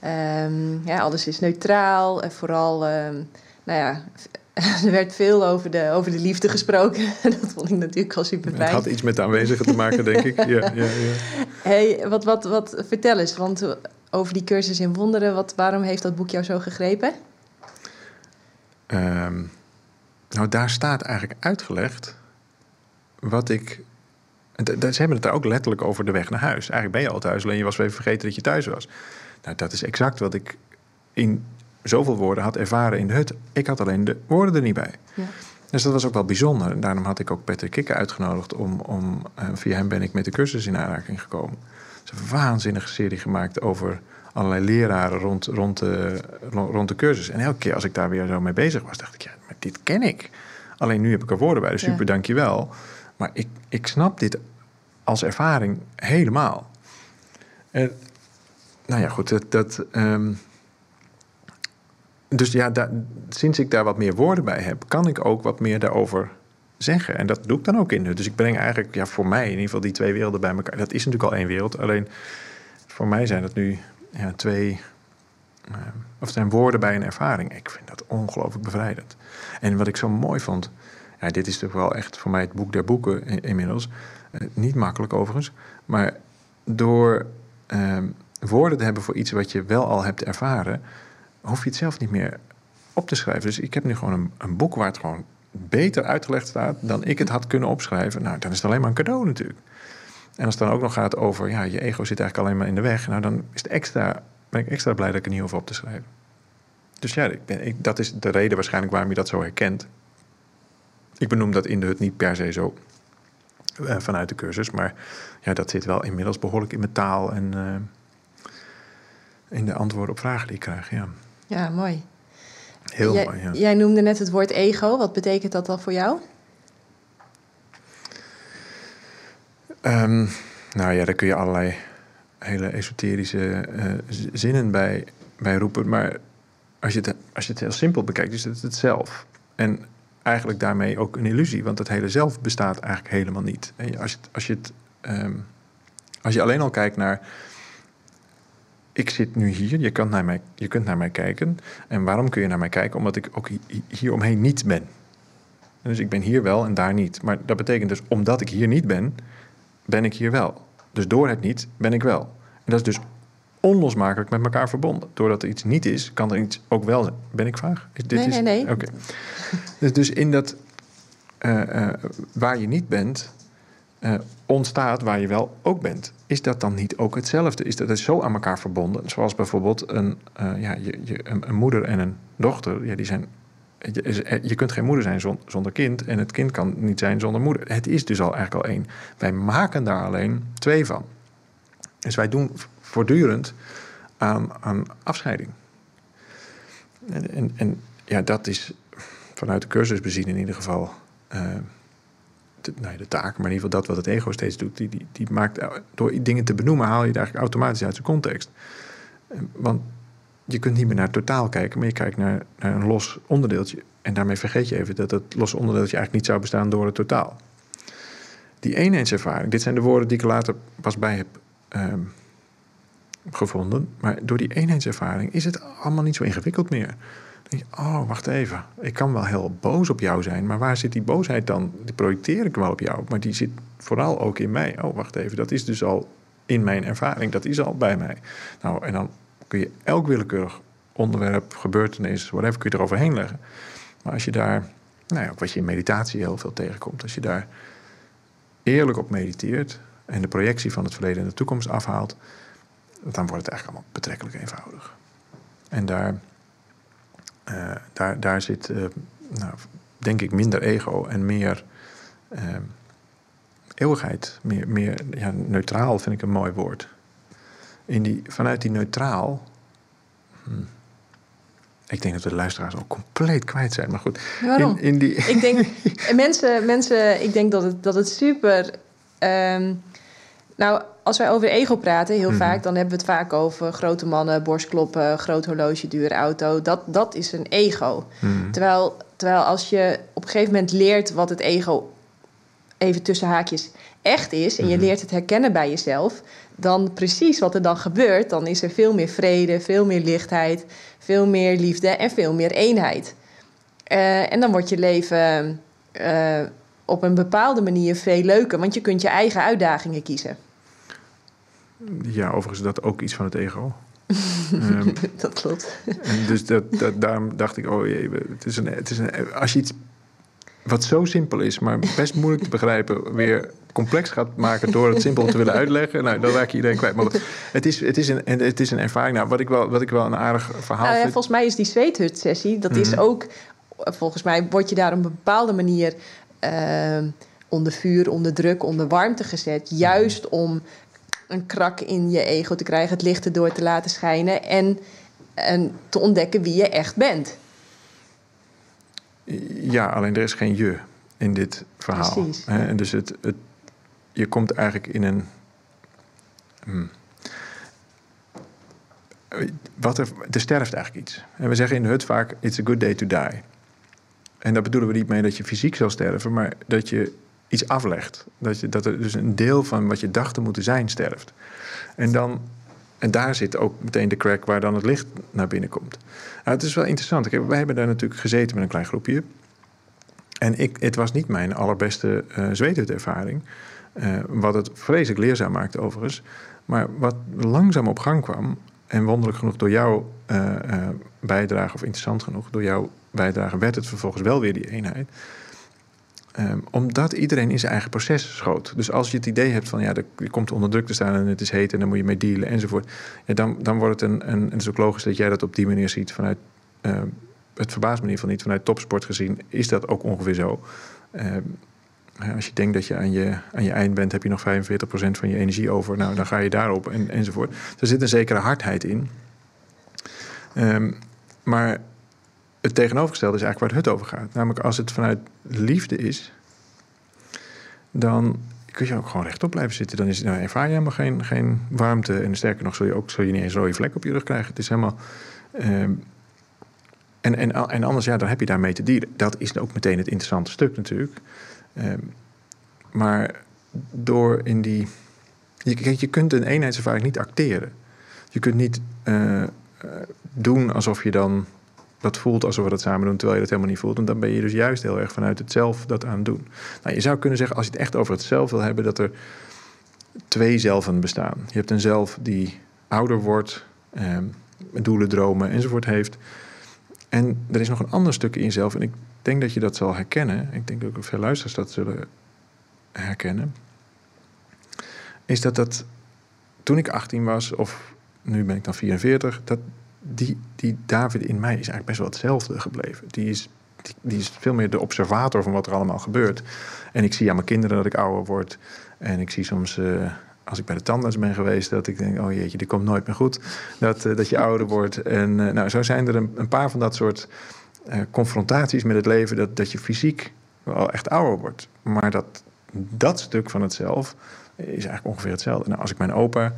Ehm, ja, alles is neutraal en vooral, ehm, nou ja, er werd veel over de, over de liefde gesproken. dat vond ik natuurlijk al super fijn. Het had iets met de aanwezigen te maken, denk ik. Ja, ja, ja. Hey, wat, wat, wat, vertel eens, want over die cursus in wonderen, wat, waarom heeft dat boek jou zo gegrepen? Ehm, nou, daar staat eigenlijk uitgelegd wat ik. Ze hebben het daar ook letterlijk over de weg naar huis. Eigenlijk ben je al thuis, alleen je was even vergeten dat je thuis was. Nou, dat is exact wat ik in zoveel woorden had ervaren in de hut. Ik had alleen de woorden er niet bij. Ja. Dus dat was ook wel bijzonder. En daarom had ik ook Patrick Kikker uitgenodigd om, om uh, via hem ben ik met de cursus in aanraking gekomen. Ze is een waanzinnige serie gemaakt over allerlei leraren rond, rond, de, rond de cursus. En elke keer als ik daar weer zo mee bezig was, dacht ik, ja, maar dit ken ik. Alleen nu heb ik er woorden bij, dus super, ja. dankjewel. Maar ik, ik snap dit als ervaring helemaal. En, nou ja, goed, dat... dat um, dus ja, sinds ik daar wat meer woorden bij heb, kan ik ook wat meer daarover zeggen. En dat doe ik dan ook in. Dus ik breng eigenlijk, ja, voor mij in ieder geval die twee werelden bij elkaar. Dat is natuurlijk al één wereld. Alleen voor mij zijn dat nu ja, twee. Uh, of zijn woorden bij een ervaring. Ik vind dat ongelooflijk bevrijdend. En wat ik zo mooi vond. Ja, dit is toch wel echt voor mij het boek der boeken in, inmiddels. Uh, niet makkelijk overigens. Maar door uh, woorden te hebben voor iets wat je wel al hebt ervaren. Hoef je het zelf niet meer op te schrijven. Dus ik heb nu gewoon een, een boek waar het gewoon beter uitgelegd staat dan ik het had kunnen opschrijven. Nou, dan is het alleen maar een cadeau natuurlijk. En als het dan ook nog gaat over, ja, je ego zit eigenlijk alleen maar in de weg. Nou, dan is het extra, ben ik extra blij dat ik er niet hoef op te schrijven. Dus ja, ik ben, ik, dat is de reden waarschijnlijk waarom je dat zo herkent. Ik benoem dat in de hut niet per se zo uh, vanuit de cursus. Maar ja, dat zit wel inmiddels behoorlijk in mijn taal en uh, in de antwoorden op vragen die ik krijg. Ja, ja mooi. Heel jij, mooi, ja. Jij noemde net het woord ego. Wat betekent dat dan voor jou? Um, nou ja, daar kun je allerlei hele esoterische uh, zinnen bij, bij roepen. Maar als je, het, als je het heel simpel bekijkt, is het het zelf. En eigenlijk daarmee ook een illusie, want het hele zelf bestaat eigenlijk helemaal niet. En als je, als je, het, um, als je alleen al kijkt naar. Ik zit nu hier, je kunt, naar mij, je kunt naar mij kijken. En waarom kun je naar mij kijken? Omdat ik ook hier omheen niet ben. Dus ik ben hier wel en daar niet. Maar dat betekent dus, omdat ik hier niet ben, ben ik hier wel. Dus door het niet ben ik wel. En dat is dus onlosmakelijk met elkaar verbonden. Doordat er iets niet is, kan er iets ook wel zijn. Ben ik vaag? Is, dit nee, is... nee, nee. Oké. Okay. Dus, dus in dat uh, uh, waar je niet bent, uh, ontstaat waar je wel ook bent. Is dat dan niet ook hetzelfde? Is dat zo aan elkaar verbonden? Zoals bijvoorbeeld een, ja, je, je, een, moeder en een dochter, ja, die zijn je, je kunt geen moeder zijn zonder kind en het kind kan niet zijn zonder moeder. Het is dus al eigenlijk al één. Wij maken daar alleen twee van. Dus wij doen voortdurend aan, aan afscheiding. En, en, ja, dat is vanuit de cursus bezien in ieder geval de, nou, de taak, maar in ieder geval dat wat het ego steeds doet. Die, die, die maakt, door dingen te benoemen haal je het eigenlijk automatisch uit zijn context. Want je kunt niet meer naar het totaal kijken, maar je kijkt naar, een los onderdeeltje. En daarmee vergeet je even dat het los onderdeeltje eigenlijk niet zou bestaan door het totaal. Die eenheidservaring, dit zijn de woorden die ik later pas bij heb um, gevonden. Maar door die eenheidservaring is het allemaal niet zo ingewikkeld meer. Oh, wacht even. Ik kan wel heel boos op jou zijn, maar waar zit die boosheid dan? Die projecteer ik wel op jou, maar die zit vooral ook in mij. Oh, wacht even. Dat is dus al in mijn ervaring, dat is al bij mij. Nou, en dan kun je elk willekeurig onderwerp, gebeurtenis, whatever, kun je eroverheen leggen. Maar als je daar, nou ja, ook wat je in meditatie heel veel tegenkomt, als je daar eerlijk op mediteert en de projectie van het verleden en de toekomst afhaalt, dan wordt het eigenlijk allemaal betrekkelijk eenvoudig. En daar, daar, daar zit, uh, nou, denk ik, minder ego en meer uh, eeuwigheid. Meer, meer ja, neutraal vind ik een mooi woord in die, vanuit die neutraal. Hmm. Ik denk dat de luisteraars ook compleet kwijt zijn. Maar goed. Waarom? In, in die... Ik denk, mensen, mensen, ik denk dat het, dat het super. Um, nou, als wij over ego praten, heel mm -hmm. vaak, dan hebben we het vaak over grote mannen, borstkloppen, groot horloge, dure auto. Dat, dat is een ego. Mm -hmm. terwijl, terwijl als je op een gegeven moment leert wat het ego, even tussen haakjes, echt is en je Mhm. leert het herkennen bij jezelf, dan precies wat er dan gebeurt, dan is er veel meer vrede, veel meer lichtheid, veel meer liefde en veel meer eenheid. Eh, en dan wordt je leven eh, op een bepaalde manier veel leuker, want je kunt je eigen uitdagingen kiezen. Ja, overigens dat ook iets van het ego. Ehm, Dat klopt. en dus dat, dat, daarom dacht ik, oh jee, het is een, het is een, als je iets wat zo simpel is, maar best moeilijk te begrijpen, weer complex gaat maken door het simpel te willen uitleggen, nou, dan raak je iedereen kwijt. Maar het is, het is, een, en het is een ervaring. Nou, wat ik wel, wat ik wel een aardig verhaal Nou ja, vind. volgens mij is die zweethut-sessie, dat is Mhm. ook, volgens mij word je daar op een bepaalde manier eh, onder vuur, onder druk, onder warmte gezet. Juist om een krak in je ego te krijgen, het licht erdoor te laten schijnen en, en te ontdekken wie je echt bent. Ja, alleen er is geen je in dit verhaal. Precies. Hè, En dus het, het, je komt eigenlijk in een. hmm. Wat er, er sterft eigenlijk iets. En we zeggen in de hut vaak: It's a good day to die. En daar bedoelen we niet mee dat je fysiek zal sterven, maar dat je iets aflegt. Dat, je, dat er dus een deel van wat je dacht te moeten zijn sterft. En, dan, en daar zit ook meteen de crack waar dan het licht naar binnen komt. Nou, het is wel interessant. Kijk, wij hebben daar natuurlijk gezeten met een klein groepje. En ik, het was niet mijn allerbeste uh, zweethutervaring. Uh, wat het vreselijk leerzaam maakte overigens. Maar wat langzaam op gang kwam... en wonderlijk genoeg door jouw uh, bijdrage... of interessant genoeg, door jouw bijdrage... werd het vervolgens wel weer die eenheid... Um, omdat iedereen in zijn eigen proces schoot. Dus als je het idee hebt van ja, je komt onder druk te staan en het is heet en dan moet je mee dealen enzovoort. Ja, dan, dan wordt het een, een. En het is ook logisch dat jij dat op die manier ziet vanuit. Uh, het verbaast me in ieder geval niet. Vanuit topsport gezien is dat ook ongeveer zo. Uh, als je denkt dat je aan, je aan je eind bent, heb je nog 45% van je energie over. Nou, dan ga je daarop en, enzovoort. Er zit een zekere hardheid in. Maar het tegenovergestelde is eigenlijk waar het over gaat. Namelijk als het vanuit liefde is, dan kun je ook gewoon rechtop blijven zitten. Dan is, nou, ervaar je helemaal geen, geen warmte. En sterker nog, zul je ook zul je niet eens een rode vlek op je rug krijgen. Het is helemaal. Um, en, en, en anders, ja, dan heb je daarmee te dienen. Dat is ook meteen het interessante stuk natuurlijk. Um, maar door in die. Je, je kunt een eenheidservaring niet acteren. Je kunt niet uh, uh, doen alsof je dan dat voelt alsof we dat samen doen, terwijl je dat helemaal niet voelt. En dan ben je dus juist heel erg vanuit het zelf dat aan het doen. Nou, je zou kunnen zeggen, als je het echt over het zelf wil hebben, dat er twee zelven bestaan. Je hebt een zelf die ouder wordt, eh, doelen, dromen enzovoort heeft. En er is nog een ander stuk in jezelf, en ik denk dat je dat zal herkennen. Ik denk ook dat veel luisteraars dat zullen herkennen. Is dat dat toen ik 18 was, of nu ben ik dan 44, dat die, die David in mij is eigenlijk best wel hetzelfde gebleven. Die is, die, die, is veel meer de observator van wat er allemaal gebeurt. En ik zie aan mijn kinderen dat ik ouder word. En ik zie soms, uh, als ik bij de tandarts ben geweest, dat ik denk: oh jeetje, dit komt nooit meer goed. Dat, uh, dat je ouder wordt. En uh, nou, zo zijn er een, paar van dat soort confrontaties met het leven, dat, dat je fysiek wel echt ouder wordt. Maar dat, dat stuk van het zelf is eigenlijk ongeveer hetzelfde. Nou, als ik mijn opa,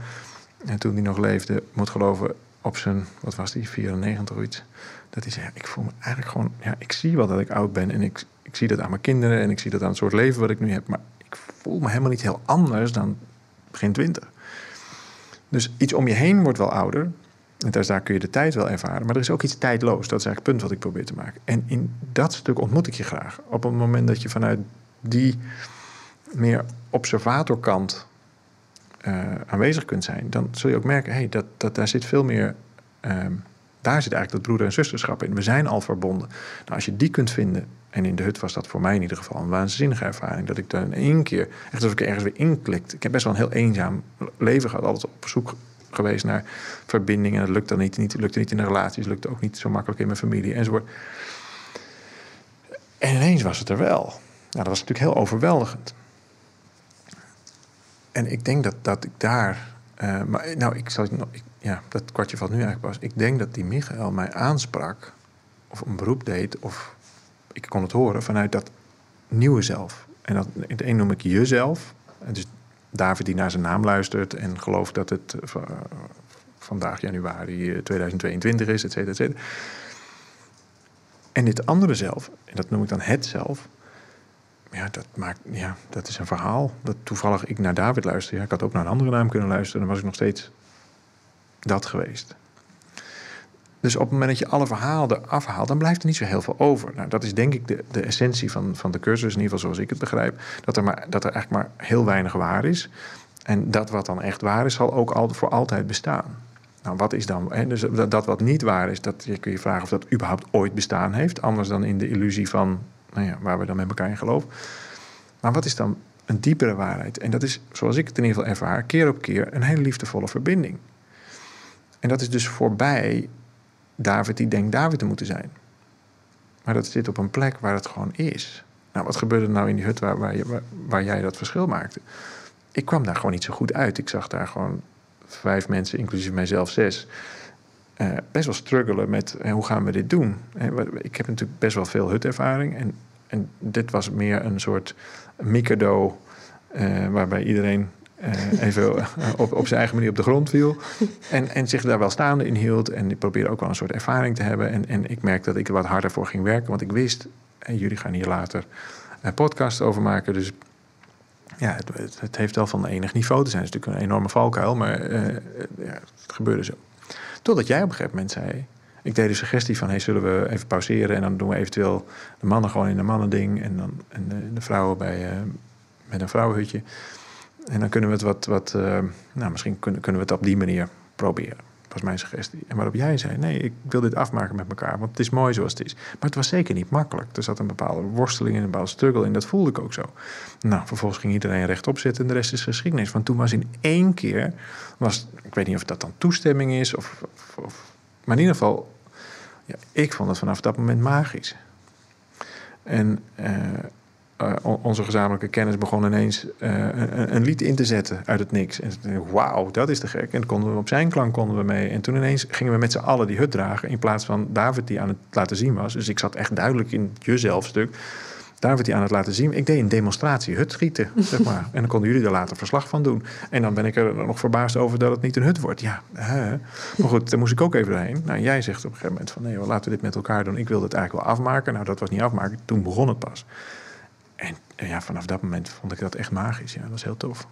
en toen hij nog leefde, moet geloven op zijn, wat was die, 94 of iets. Dat hij zei, ik voel me eigenlijk gewoon, ja, ik zie wel dat ik oud ben. En ik, ik zie dat aan mijn kinderen en ik zie dat aan het soort leven wat ik nu heb. Maar ik voel me helemaal niet heel anders dan begin 20. Dus iets om je heen wordt wel ouder. En dus daar kun je de tijd wel ervaren. Maar er is ook iets tijdloos. Dat is eigenlijk het punt wat ik probeer te maken. En in dat stuk ontmoet ik je graag. Op het moment dat je vanuit die meer observatorkant uh, aanwezig kunt zijn, dan zul je ook merken, hey, dat, dat daar zit veel meer. Um, daar zit eigenlijk dat broeder- en zusterschap in. We zijn al verbonden. Nou, als je die kunt vinden, en in de hut was dat voor mij in ieder geval een waanzinnige ervaring, dat ik daar in één keer, echt alsof ik ergens weer inklikt. Ik heb best wel een heel eenzaam leven gehad, altijd op zoek geweest naar verbinding. En dat lukt dan niet, niet lukte niet in de relaties, lukte ook niet zo makkelijk in mijn familie enzovoort. En ineens was het er wel. Nou, dat was natuurlijk heel overweldigend. En ik denk dat, dat ik daar. Uh, maar nou, ik zal. Ik, ja, dat kwartje valt nu eigenlijk pas. Ik denk dat die Michael mij aansprak. Of een beroep deed. Of ik kon het horen vanuit dat nieuwe zelf. En dat, het een noem ik jezelf. Dus David die naar zijn naam luistert. En gelooft dat het uh, vandaag januari 2022 is, et cetera, et cetera. En dit andere zelf. En dat noem ik dan het zelf. Ja, dat, maakt, ja, dat is een verhaal. Dat toevallig ik naar David luister. Ja, ik had ook naar een andere naam kunnen luisteren. Dan was ik nog steeds dat geweest. Dus op het moment dat je alle verhalen eraf haalt, dan blijft er niet zo heel veel over. Nou, dat is denk ik de, de essentie van, van de cursus, in ieder geval zoals ik het begrijp. Dat er, maar, dat er eigenlijk maar heel weinig waar is. En dat wat dan echt waar is, zal ook al, voor altijd bestaan. Nou, wat is dan? Dus dat, dat wat niet waar is, dat je kun je vragen of dat überhaupt ooit bestaan heeft. Anders dan in de illusie van nou waar we dan met elkaar in geloven. Maar wat is dan een diepere waarheid? En dat is, zoals ik het in ieder geval ervaar, keer op keer een hele liefdevolle verbinding. En dat is dus voorbij David die denkt David te moeten zijn. Maar dat zit op een plek waar het gewoon is. Nou, wat gebeurde er nou in die hut waar, waar, waar jij dat verschil maakte? Ik kwam daar gewoon niet zo goed uit. Ik zag daar gewoon vijf mensen, inclusief mijzelf zes, uh, best wel struggelen met uh, hoe gaan we dit doen. Uh, ik heb natuurlijk best wel veel hutervaring. En, en dit was meer een soort mikado waarbij iedereen even op, op zijn eigen manier op de grond viel. En, en zich daar wel staande in hield. En ik probeerde ook wel een soort ervaring te hebben. En, en ik merkte dat ik er wat harder voor ging werken. Want ik wist, en jullie gaan hier later een podcast over maken. Dus ja, het, het, heeft wel van enig niveau te zijn. Het is natuurlijk een enorme valkuil, maar ja, het gebeurde zo. Totdat jij op een gegeven moment zei... Ik deed de suggestie van, hey, zullen we even pauzeren... en dan doen we eventueel de mannen gewoon in een mannending... en, dan, en de, de vrouwen bij, uh, met een vrouwenhutje. En dan kunnen we het wat... wat uh, nou, misschien kunnen, kunnen we het op die manier proberen. Was mijn suggestie. En waarop jij zei, nee, ik wil dit afmaken met elkaar... want het is mooi zoals het is. Maar het was zeker niet makkelijk. Er zat een bepaalde worsteling en een bepaalde struggle in. Dat voelde ik ook zo. Nou, vervolgens ging iedereen rechtop zitten... en de rest is geschiedenis. Want toen was in één keer... Was, ik weet niet of dat dan toestemming is... of, maar in ieder geval, ja, ik vond het vanaf dat moment magisch. En uh, uh, onze gezamenlijke kennis begon ineens uh, een, lied in te zetten uit het niks. En wauw, dat is te gek. En konden we op zijn klank konden we mee. En toen ineens gingen we met z'n allen die hut dragen... in plaats van David die aan het laten zien was. Dus ik zat echt duidelijk in het jezelfstuk... David die aan het laten zien. Ik deed een demonstratie hut schieten, zeg maar. En dan konden jullie er later verslag van doen. En dan ben ik er nog verbaasd over dat het niet een hut wordt. Ja, maar goed, daar moest ik ook even doorheen. Nou, jij zegt op een gegeven moment van... nee, laten we dit met elkaar doen. Ik wilde het eigenlijk wel afmaken. Nou, dat was niet afmaken. Toen begon het pas. En ja, vanaf dat moment vond ik dat echt magisch. Ja, dat was heel tof.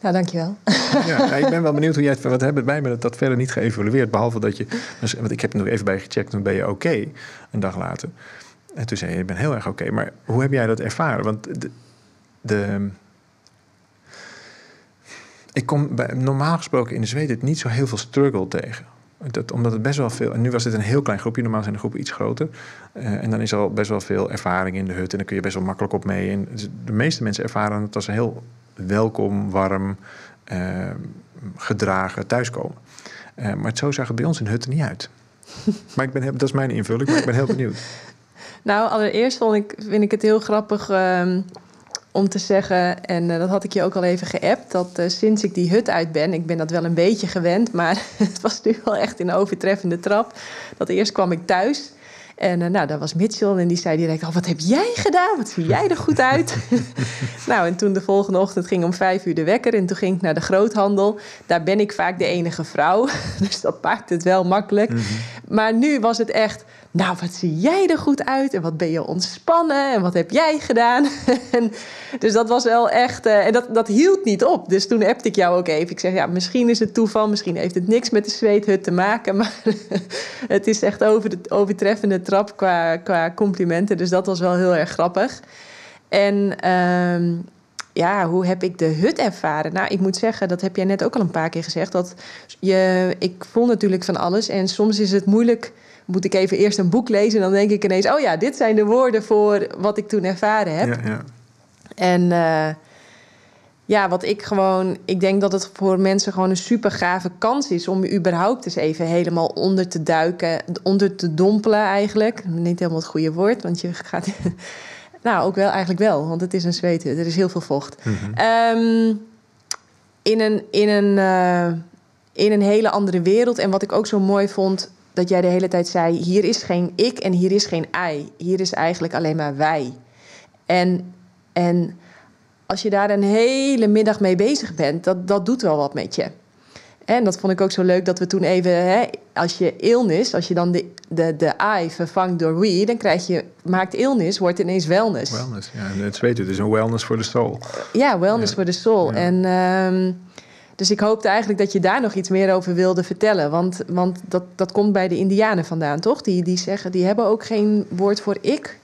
Nou, dankjewel. Ja, ik ben wel benieuwd hoe jij het... Wat hebben wij met dat verder niet geëvalueerd? Behalve dat je... Want ik heb er nog even bij gecheckt, toen ben je oké. een dag later. En toen zei je, ik ben heel erg oké. Maar hoe heb jij dat ervaren? Want de... de ik kom bij, normaal gesproken in de Zweden niet zo heel veel struggle tegen. Dat, omdat het best wel veel. En nu was dit een heel klein groepje, normaal zijn de groepen iets groter. Uh, en dan is er al best wel veel ervaring in de hut. En dan kun je best wel makkelijk op mee. En de meeste mensen ervaren het als een heel welkom, warm, uh, gedragen thuiskomen. Uh, maar zo zag het bij ons in hut er niet uit. maar ik ben, dat is mijn invulling, maar ik ben heel benieuwd. Nou, allereerst vond ik, vind ik het heel grappig uh, om te zeggen, en uh, dat had ik je ook al even geappt, dat uh, sinds ik die hut uit ben, ik ben dat wel een beetje gewend, maar het was nu wel echt een overtreffende trap. Dat eerst kwam ik thuis en uh, nou, daar was Mitchell en die zei direct: oh, Wat heb jij gedaan? Wat zie jij er goed uit? nou, en toen de volgende ochtend ging om vijf uur de wekker en toen ging ik naar de groothandel. Daar ben ik vaak de enige vrouw, dus dat maakt het wel makkelijk. Mm -hmm. Maar nu was het echt nou, wat zie jij er goed uit en wat ben je ontspannen en wat heb jij gedaan? en, dus dat was wel echt, uh, en dat, dat hield niet op. Dus toen appte ik jou ook even. Ik zeg, ja, misschien is het toeval, misschien heeft het niks met de zweethut te maken, maar het is echt over de overtreffende trap qua, qua complimenten. Dus dat was wel heel erg grappig. En uh, ja, hoe heb ik de hut ervaren? Nou, ik moet zeggen, dat heb jij net ook al een paar keer gezegd. Dat je, ik voel natuurlijk van alles en soms is het moeilijk moet ik even eerst een boek lezen. En dan denk ik ineens, oh ja, dit zijn de woorden voor wat ik toen ervaren heb. Ja, ja. En uh, ja, wat ik gewoon, ik denk dat het voor mensen gewoon een super gave kans is om überhaupt eens even helemaal onder te duiken, onder te dompelen eigenlijk. Niet helemaal het goede woord, want je gaat. nou, ook wel, eigenlijk wel, want het is een zweethut. Er is heel veel vocht. Mm -hmm. um, in een, in een, uh, in een hele andere wereld. En wat ik ook zo mooi vond, dat jij de hele tijd zei: hier is geen ik en hier is geen ei. Hier is eigenlijk alleen maar wij. En, en als je daar een hele middag mee bezig bent, dat, dat doet wel wat met je. En dat vond ik ook zo leuk dat we toen even, hè, als je illness, als je dan de, de, de I vervangt door we, dan krijg je, maakt illness, wordt ineens wellness. Wellness, ja. En het weet het is een wellness voor de soul. Ja, wellness voor de soul. En ehm, dus ik hoopte eigenlijk dat je daar nog iets meer over wilde vertellen. Want, want dat, dat komt bij de Indianen vandaan, toch? Die, die zeggen, die hebben ook geen woord voor ik.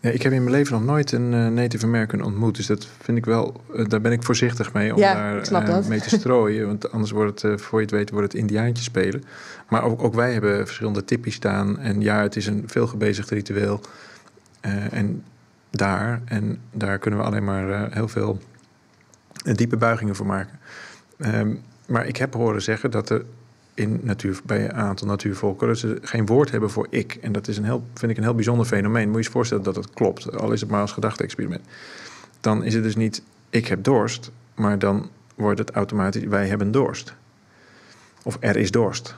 Ja, ik heb in mijn leven nog nooit een uh, Native American ontmoet. Dus dat vind ik wel, uh, daar ben ik voorzichtig mee om ja, daar uh, mee te strooien. Want anders wordt het, voor je het weet, wordt het Indiaantje spelen. Maar ook, ook wij hebben verschillende tippies staan. En ja, het is een veel gebezigd ritueel. en daar, en daar kunnen we alleen maar heel veel diepe buigingen voor maken. Um, maar ik heb horen zeggen dat er in natuur, bij een aantal natuurvolkeren ze geen woord hebben voor ik. En dat is een heel, vind ik een heel bijzonder fenomeen. Moet je je voorstellen dat het klopt, al is het maar als gedachte-experiment. Dan is het dus niet ik heb dorst, maar dan wordt het automatisch wij hebben dorst. Of er is dorst.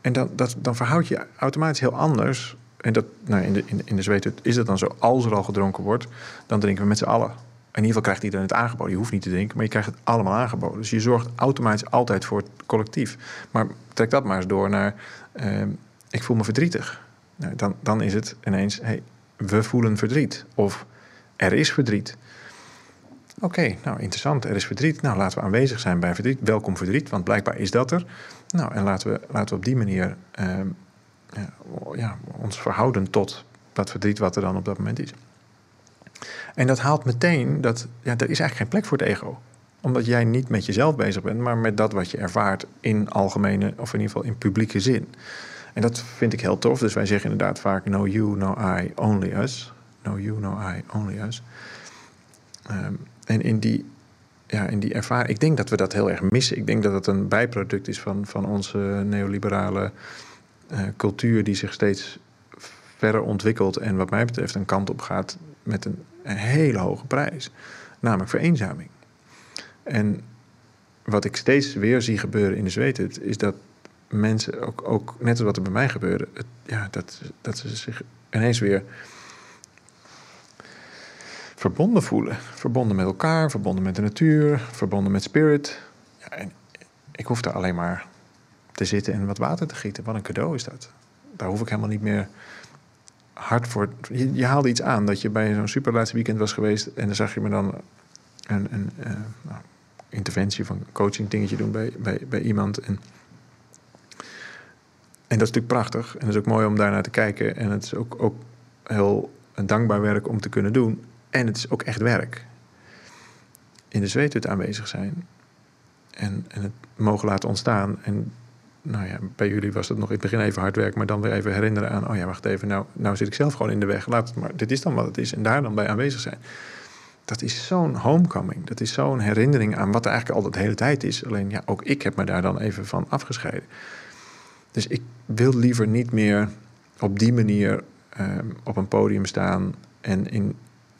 En dan, dat, dan verhoud je automatisch heel anders. En dat, nou, in de, in, in de is het dan zo, als er al gedronken wordt, dan drinken we met z'n allen. In ieder geval krijgt iedereen het aangeboden. Je hoeft niet te drinken, maar je krijgt het allemaal aangeboden. Dus je zorgt automatisch altijd voor het collectief. Maar trek dat maar eens door naar... Uh, ik voel me verdrietig. Nou, dan, dan is het ineens... Hey, we voelen verdriet. Of er is verdriet. Oké, nou interessant, er is verdriet. Nou, laten we aanwezig zijn bij verdriet. Welkom verdriet, want blijkbaar is dat er. Nou, en laten we, laten we op die manier ja, ja, ons verhouden tot dat verdriet wat er dan op dat moment is. En dat haalt meteen dat ja, er is eigenlijk geen plek voor het ego. Omdat jij niet met jezelf bezig bent, maar met dat wat je ervaart in algemene, of in ieder geval in publieke zin. En dat vind ik heel tof. Dus wij zeggen inderdaad vaak: no you, no I, only us. No you, no I, only us. Um, en in die, ja, in die ervaring, ik denk dat we dat heel erg missen. Ik denk dat het een bijproduct is van, van onze neoliberale uh, cultuur, die zich steeds verder ontwikkelt en wat mij betreft een kant op gaat met een, een hele hoge prijs, namelijk vereenzaming. En wat ik steeds weer zie gebeuren in de Zweden, is dat mensen, ook, ook net als wat er bij mij gebeurde, ja, dat, dat ze zich ineens weer verbonden voelen. Verbonden met elkaar, verbonden met de natuur, verbonden met spirit. Ja, en ik hoef daar alleen maar te zitten en wat water te gieten. Wat een cadeau is dat. Daar hoef ik helemaal niet meer hard voor. Je, haalde iets aan dat je bij zo'n superlaatste weekend was geweest en dan zag je me dan een, een uh, nou, interventie van coaching dingetje doen bij, bij, bij iemand. En, en dat is natuurlijk prachtig en dat is ook mooi om daarnaar te kijken. En het is ook, ook heel dankbaar werk om te kunnen doen. En het is ook echt werk. In de zweethut aanwezig zijn en, en het mogen laten ontstaan. En nou ja, bij jullie was het nog in het begin even hard werk, maar dan weer even herinneren aan, oh ja, wacht even, nou, nou zit ik zelf gewoon in de weg. Laat het maar, dit is dan wat het is. En daar dan bij aanwezig zijn. Dat is zo'n homecoming. Dat is zo'n herinnering aan wat er eigenlijk al de hele tijd is. Alleen ja, ook ik heb me daar dan even van afgescheiden. Dus ik wil liever niet meer op die manier um, op een podium staan. En in,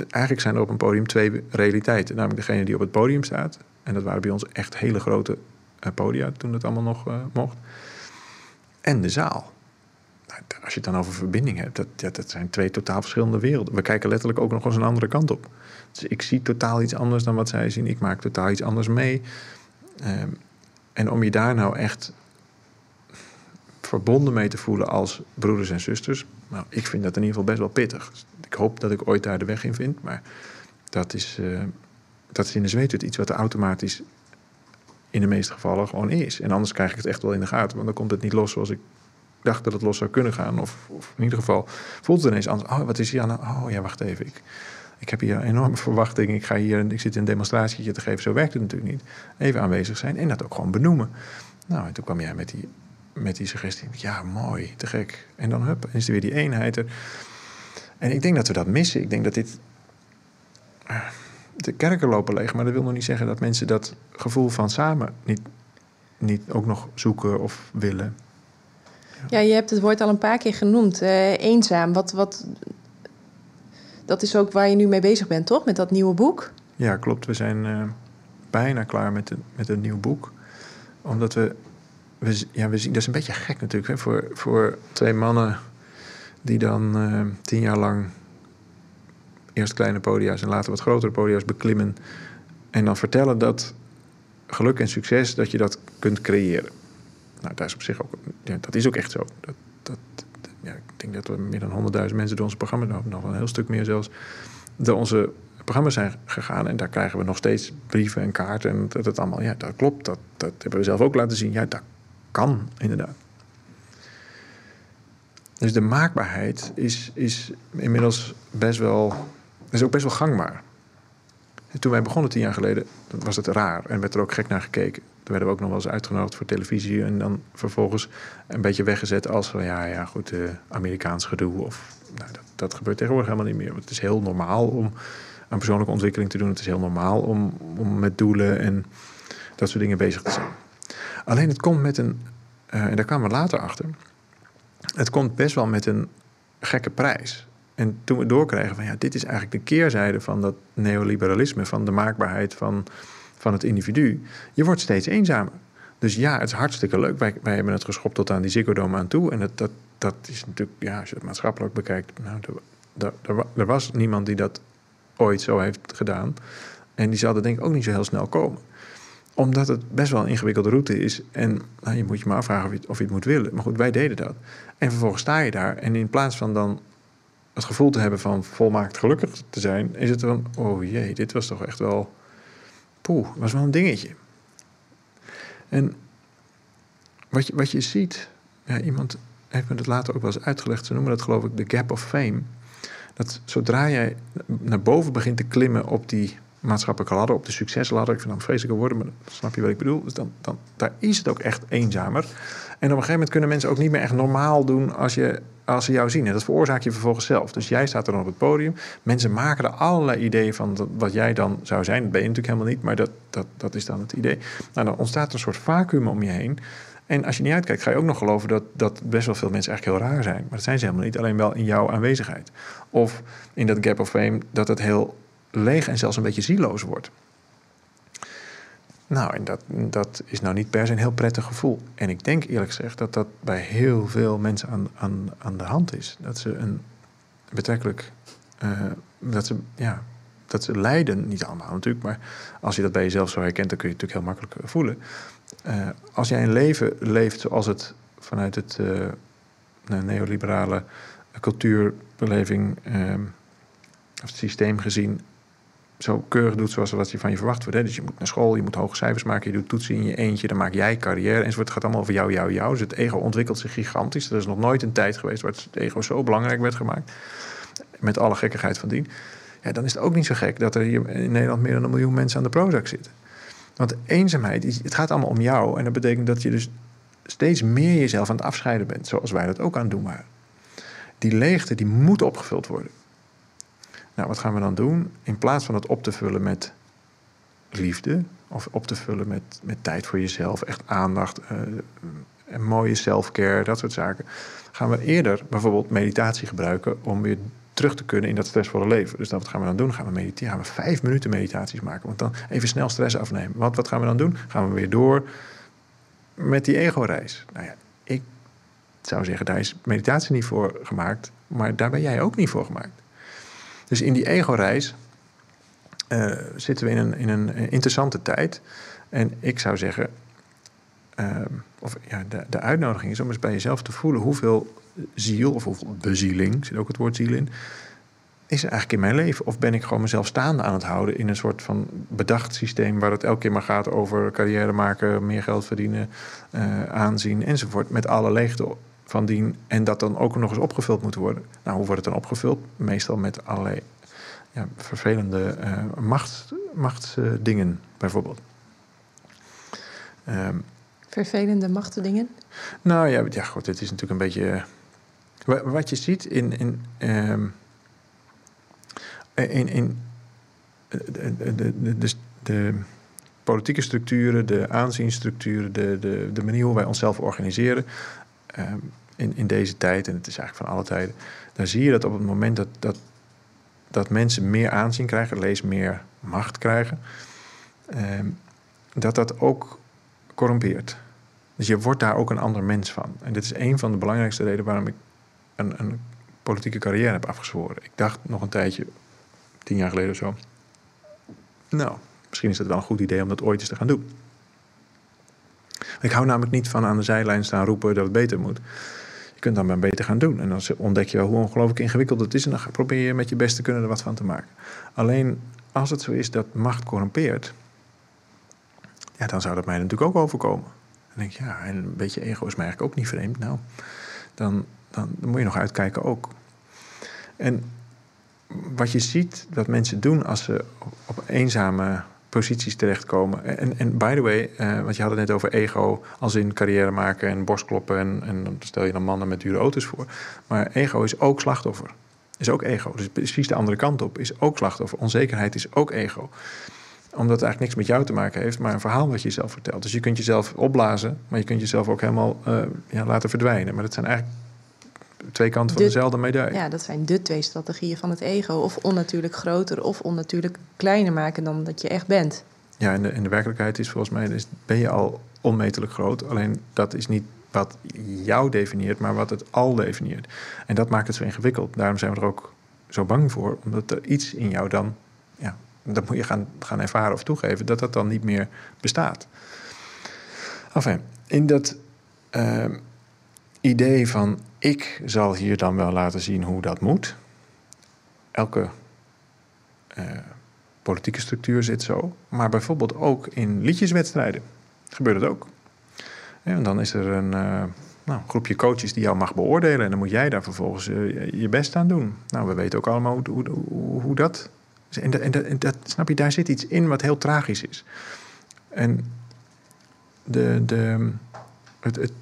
eigenlijk zijn er op een podium twee realiteiten. Namelijk degene die op het podium staat. En dat waren bij ons echt hele grote podia toen het allemaal nog uh, mocht en de zaal. Nou, als je het dan over verbinding hebt, dat, dat zijn twee totaal verschillende werelden. We kijken letterlijk ook nog eens een andere kant op. Dus ik zie totaal iets anders dan wat zij zien. Ik maak totaal iets anders mee. Um, en om je daar nou echt verbonden mee te voelen als broeders en zusters, nou, ik vind dat in ieder geval best wel pittig. Ik hoop dat ik ooit daar de weg in vind, maar dat is, uh, dat is in de zweet iets wat er automatisch in de meeste gevallen gewoon is. En anders krijg ik het echt wel in de gaten, want dan komt het niet los zoals ik dacht dat het los zou kunnen gaan. Of, of in ieder geval voelt het ineens anders. Oh, wat is hier aan? Oh ja, wacht even. Ik, ik heb hier een enorme verwachting. Ik ga hier, ik zit een demonstratietje te geven. Zo werkt het natuurlijk niet. Even aanwezig zijn en dat ook gewoon benoemen. Nou, en toen kwam jij met die, met die suggestie. Ja, mooi, te gek. En dan hup, is er weer die eenheid er. En ik denk dat we dat missen. Ik denk dat dit de kerken lopen leeg. Maar dat wil nog niet zeggen dat mensen dat gevoel van samen niet, niet ook nog zoeken of willen. Ja, je hebt het woord al een paar keer genoemd. Uh, eenzaam. Wat, wat, dat is ook waar je nu mee bezig bent, toch? Met dat nieuwe boek? Ja, klopt. We zijn uh, bijna klaar met een, met een nieuw boek. Omdat we, we, ja, we zien, dat is een beetje gek natuurlijk, hè, voor, voor twee mannen die dan uh, tien jaar lang eerst kleine podia's en later wat grotere podia's beklimmen. En dan vertellen dat geluk en succes, dat je dat kunt creëren. Nou, dat is op zich ook, dat is ook echt zo. Dat, dat, ja, ik denk dat we meer dan 100.000 mensen door ons programma, nog, nog een heel stuk meer zelfs, door onze programma's zijn gegaan. En daar krijgen we nog steeds brieven en kaarten. En dat, dat allemaal, ja, dat klopt. Dat, dat hebben we zelf ook laten zien. Ja, dat kan inderdaad. Dus de maakbaarheid is, is inmiddels best wel, is ook best wel gangbaar. toen wij begonnen tien jaar geleden, was het raar en werd er ook gek naar gekeken. Toen werden we ook nog wel eens uitgenodigd voor televisie en dan vervolgens een beetje weggezet als van ja, ja, goed, uh, Amerikaans gedoe. Of, nou, dat, dat gebeurt tegenwoordig helemaal niet meer. het is heel normaal om aan persoonlijke ontwikkeling te doen. Het is heel normaal om, om met doelen en dat soort dingen bezig te zijn. Alleen het komt met een, uh, en daar kwamen we later achter, het komt best wel met een gekke prijs. En toen we doorkregen van ja, dit is eigenlijk de keerzijde van dat neoliberalisme, van de maakbaarheid van, van het individu. Je wordt steeds eenzamer. Dus ja, het is hartstikke leuk. Wij, wij hebben het geschopt tot aan die ziggo aan toe. En dat, dat, dat is natuurlijk, ja, als je het maatschappelijk bekijkt, nou, er, er, was niemand die dat ooit zo heeft gedaan. En die zal er denk ik ook niet zo heel snel komen omdat het best wel een ingewikkelde route is. En nou, je moet je maar afvragen of je, of je het moet willen. Maar goed, wij deden dat. En vervolgens sta je daar. En in plaats van dan het gevoel te hebben van volmaakt gelukkig te zijn, is het dan, oh jee, dit was toch echt wel. Poeh, was wel een dingetje. En wat je, wat je ziet, ja, iemand heeft me dat later ook wel eens uitgelegd, ze noemen dat geloof ik de gap of fame. Dat zodra jij naar boven begint te klimmen op die maatschappelijke ladder, op de succesladder. Ik vind dat vreselijke woorden, maar snap je wat ik bedoel? Dus dan, dan, daar is het ook echt eenzamer. En op een gegeven moment kunnen mensen ook niet meer echt normaal doen als, je, als ze jou zien. En dat veroorzaak je vervolgens zelf. Dus jij staat er dan op het podium. Mensen maken er allerlei ideeën van wat jij dan zou zijn. Dat ben je natuurlijk helemaal niet, maar dat, dat, dat is dan het idee. Nou, dan ontstaat er een soort vacuüm om je heen. En als je niet uitkijkt, ga je ook nog geloven dat, dat best wel veel mensen eigenlijk heel raar zijn. Maar dat zijn ze helemaal niet, alleen wel in jouw aanwezigheid. Of in dat gap of fame, dat het heel leeg en zelfs een beetje zieloos wordt. Nou, en dat, dat is nou niet per se een heel prettig gevoel. En ik denk eerlijk gezegd dat dat bij heel veel mensen aan, aan, aan de hand is. Dat ze een betrekkelijk. Uh, dat, ze, ja, dat ze lijden, niet allemaal natuurlijk, maar als je dat bij jezelf zo herkent, dan kun je het natuurlijk heel makkelijk voelen. Uh, als jij een leven leeft zoals het vanuit het uh, neoliberale cultuurbeleving, of het systeem gezien, zo keurig doet zoals wat je van je verwacht wordt. Hè? Dus je moet naar school, je moet hoge cijfers maken, je doet toetsen in je eentje, dan maak jij carrière enzovoort. Het gaat allemaal over jou, jou, jou. Dus het ego ontwikkelt zich gigantisch. Er is nog nooit een tijd geweest waar het ego zo belangrijk werd gemaakt. Met alle gekkigheid van dien. Ja, dan is het ook niet zo gek dat er hier in Nederland meer dan een miljoen mensen aan de Prozac zitten. Want eenzaamheid, het gaat allemaal om jou. En dat betekent dat je dus steeds meer jezelf aan het afscheiden bent. Zoals wij dat ook aan doen waren. Die leegte, die moet opgevuld worden. Nou, wat gaan we dan doen? In plaats van het op te vullen met liefde, of op te vullen met, met tijd voor jezelf, echt aandacht, uh, en mooie self-care, dat soort zaken, gaan we eerder bijvoorbeeld meditatie gebruiken om weer terug te kunnen in dat stressvolle leven. Dus dan, wat gaan we dan doen? Gaan we mediteren? Gaan we vijf minuten meditaties maken? Want dan even snel stress afnemen. Wat, wat gaan we dan doen? Gaan we weer door met die ego-reis? Nou ja, ik zou zeggen, daar is meditatie niet voor gemaakt, maar daar ben jij ook niet voor gemaakt. Dus in die ego-reis uh, zitten we in een, in een interessante tijd. En ik zou zeggen, uh, of ja, de, de uitnodiging is om eens bij jezelf te voelen hoeveel ziel, of hoeveel bezieling, zit ook het woord ziel in, is er eigenlijk in mijn leven? Of ben ik gewoon mezelf staande aan het houden in een soort van bedacht systeem waar het elke keer maar gaat over carrière maken, meer geld verdienen, aanzien enzovoort, met alle leegte van dien en dat dan ook nog eens opgevuld moet worden. Nou, hoe wordt het dan opgevuld? Meestal met allerlei ja, vervelende uh, macht, machtsdingen, bijvoorbeeld. Um, vervelende machtdingen? Nou ja, ja, goed, het is natuurlijk een beetje. Uh, wat je ziet in. in um, in, in de, de, de, de, de politieke structuren, de aanzienstructuren, de, de, de manier hoe wij onszelf organiseren. Um, in, in deze tijd, en het is eigenlijk van alle tijden, dan zie je dat op het moment dat, dat, dat mensen meer aanzien krijgen, lees meer macht krijgen, eh, dat dat ook corrumpeert. Dus je wordt daar ook een ander mens van. En dit is een van de belangrijkste redenen waarom ik een, een politieke carrière heb afgezworen. Ik dacht nog een tijdje, tien jaar geleden of zo, nou, misschien is het wel een goed idee om dat ooit eens te gaan doen. Ik hou namelijk niet van aan de zijlijn staan roepen dat het beter moet. Kunt dan maar beter gaan doen. En dan ontdek je wel hoe ongelooflijk ingewikkeld het is. En dan probeer je met je best te kunnen er wat van te maken. Alleen als het zo is dat macht corrumpeert, ja, dan zou dat mij natuurlijk ook overkomen. Dan denk je, ja, en een beetje ego is mij eigenlijk ook niet vreemd. Nou, dan, dan, dan moet je nog uitkijken ook. En wat je ziet dat mensen doen als ze op eenzame posities terechtkomen. En, en by the way, uh, want je had het net over ego als in carrière maken en borstkloppen. En, en dan stel je dan mannen met dure auto's voor. Maar ego is ook slachtoffer. Is ook ego. Dus precies de andere kant op. Is ook slachtoffer. Onzekerheid is ook ego omdat het eigenlijk niks met jou te maken heeft, maar een verhaal wat je jezelf vertelt. Dus je kunt jezelf opblazen, maar je kunt jezelf ook helemaal uh, ja, laten verdwijnen. Maar dat zijn eigenlijk twee kanten van dezelfde medaille. Ja, dat zijn de twee strategieën van het ego. Of onnatuurlijk groter of onnatuurlijk kleiner maken dan dat je echt bent. Ja, en de, en de werkelijkheid is volgens mij, is, ben je al onmetelijk groot. Alleen dat is niet wat jou definieert, maar wat het al definieert. En dat maakt het zo ingewikkeld. Daarom zijn we er ook zo bang voor, omdat er iets in jou dan, ja, dat moet je gaan, gaan ervaren of toegeven, dat dat dan niet meer bestaat. Enfin, in dat uh, idee van ik zal hier dan wel laten zien hoe dat moet. Elke uh, politieke structuur zit zo. Maar bijvoorbeeld ook in liedjeswedstrijden gebeurt het ook. En dan is er een uh, nou, groepje coaches die jou mag beoordelen. En dan moet jij daar vervolgens uh, je best aan doen. Nou, we weten ook allemaal hoe, hoe, hoe, dat, en, dat, en dat, snap je, daar zit iets in wat heel tragisch is. En de, de, het, het,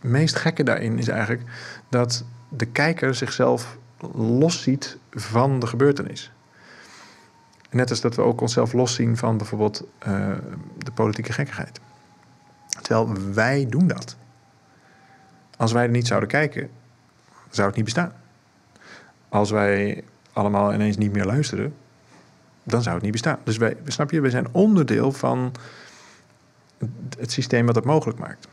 meest gekke daarin is eigenlijk dat de kijker zichzelf losziet van de gebeurtenis. Net als dat we ook onszelf loszien van bijvoorbeeld uh, de politieke gekkigheid. Terwijl wij doen dat. Als wij er niet zouden kijken, zou het niet bestaan. Als wij allemaal ineens niet meer luisteren, dan zou het niet bestaan. Dus wij, snap je, we zijn onderdeel van het systeem wat het mogelijk maakt.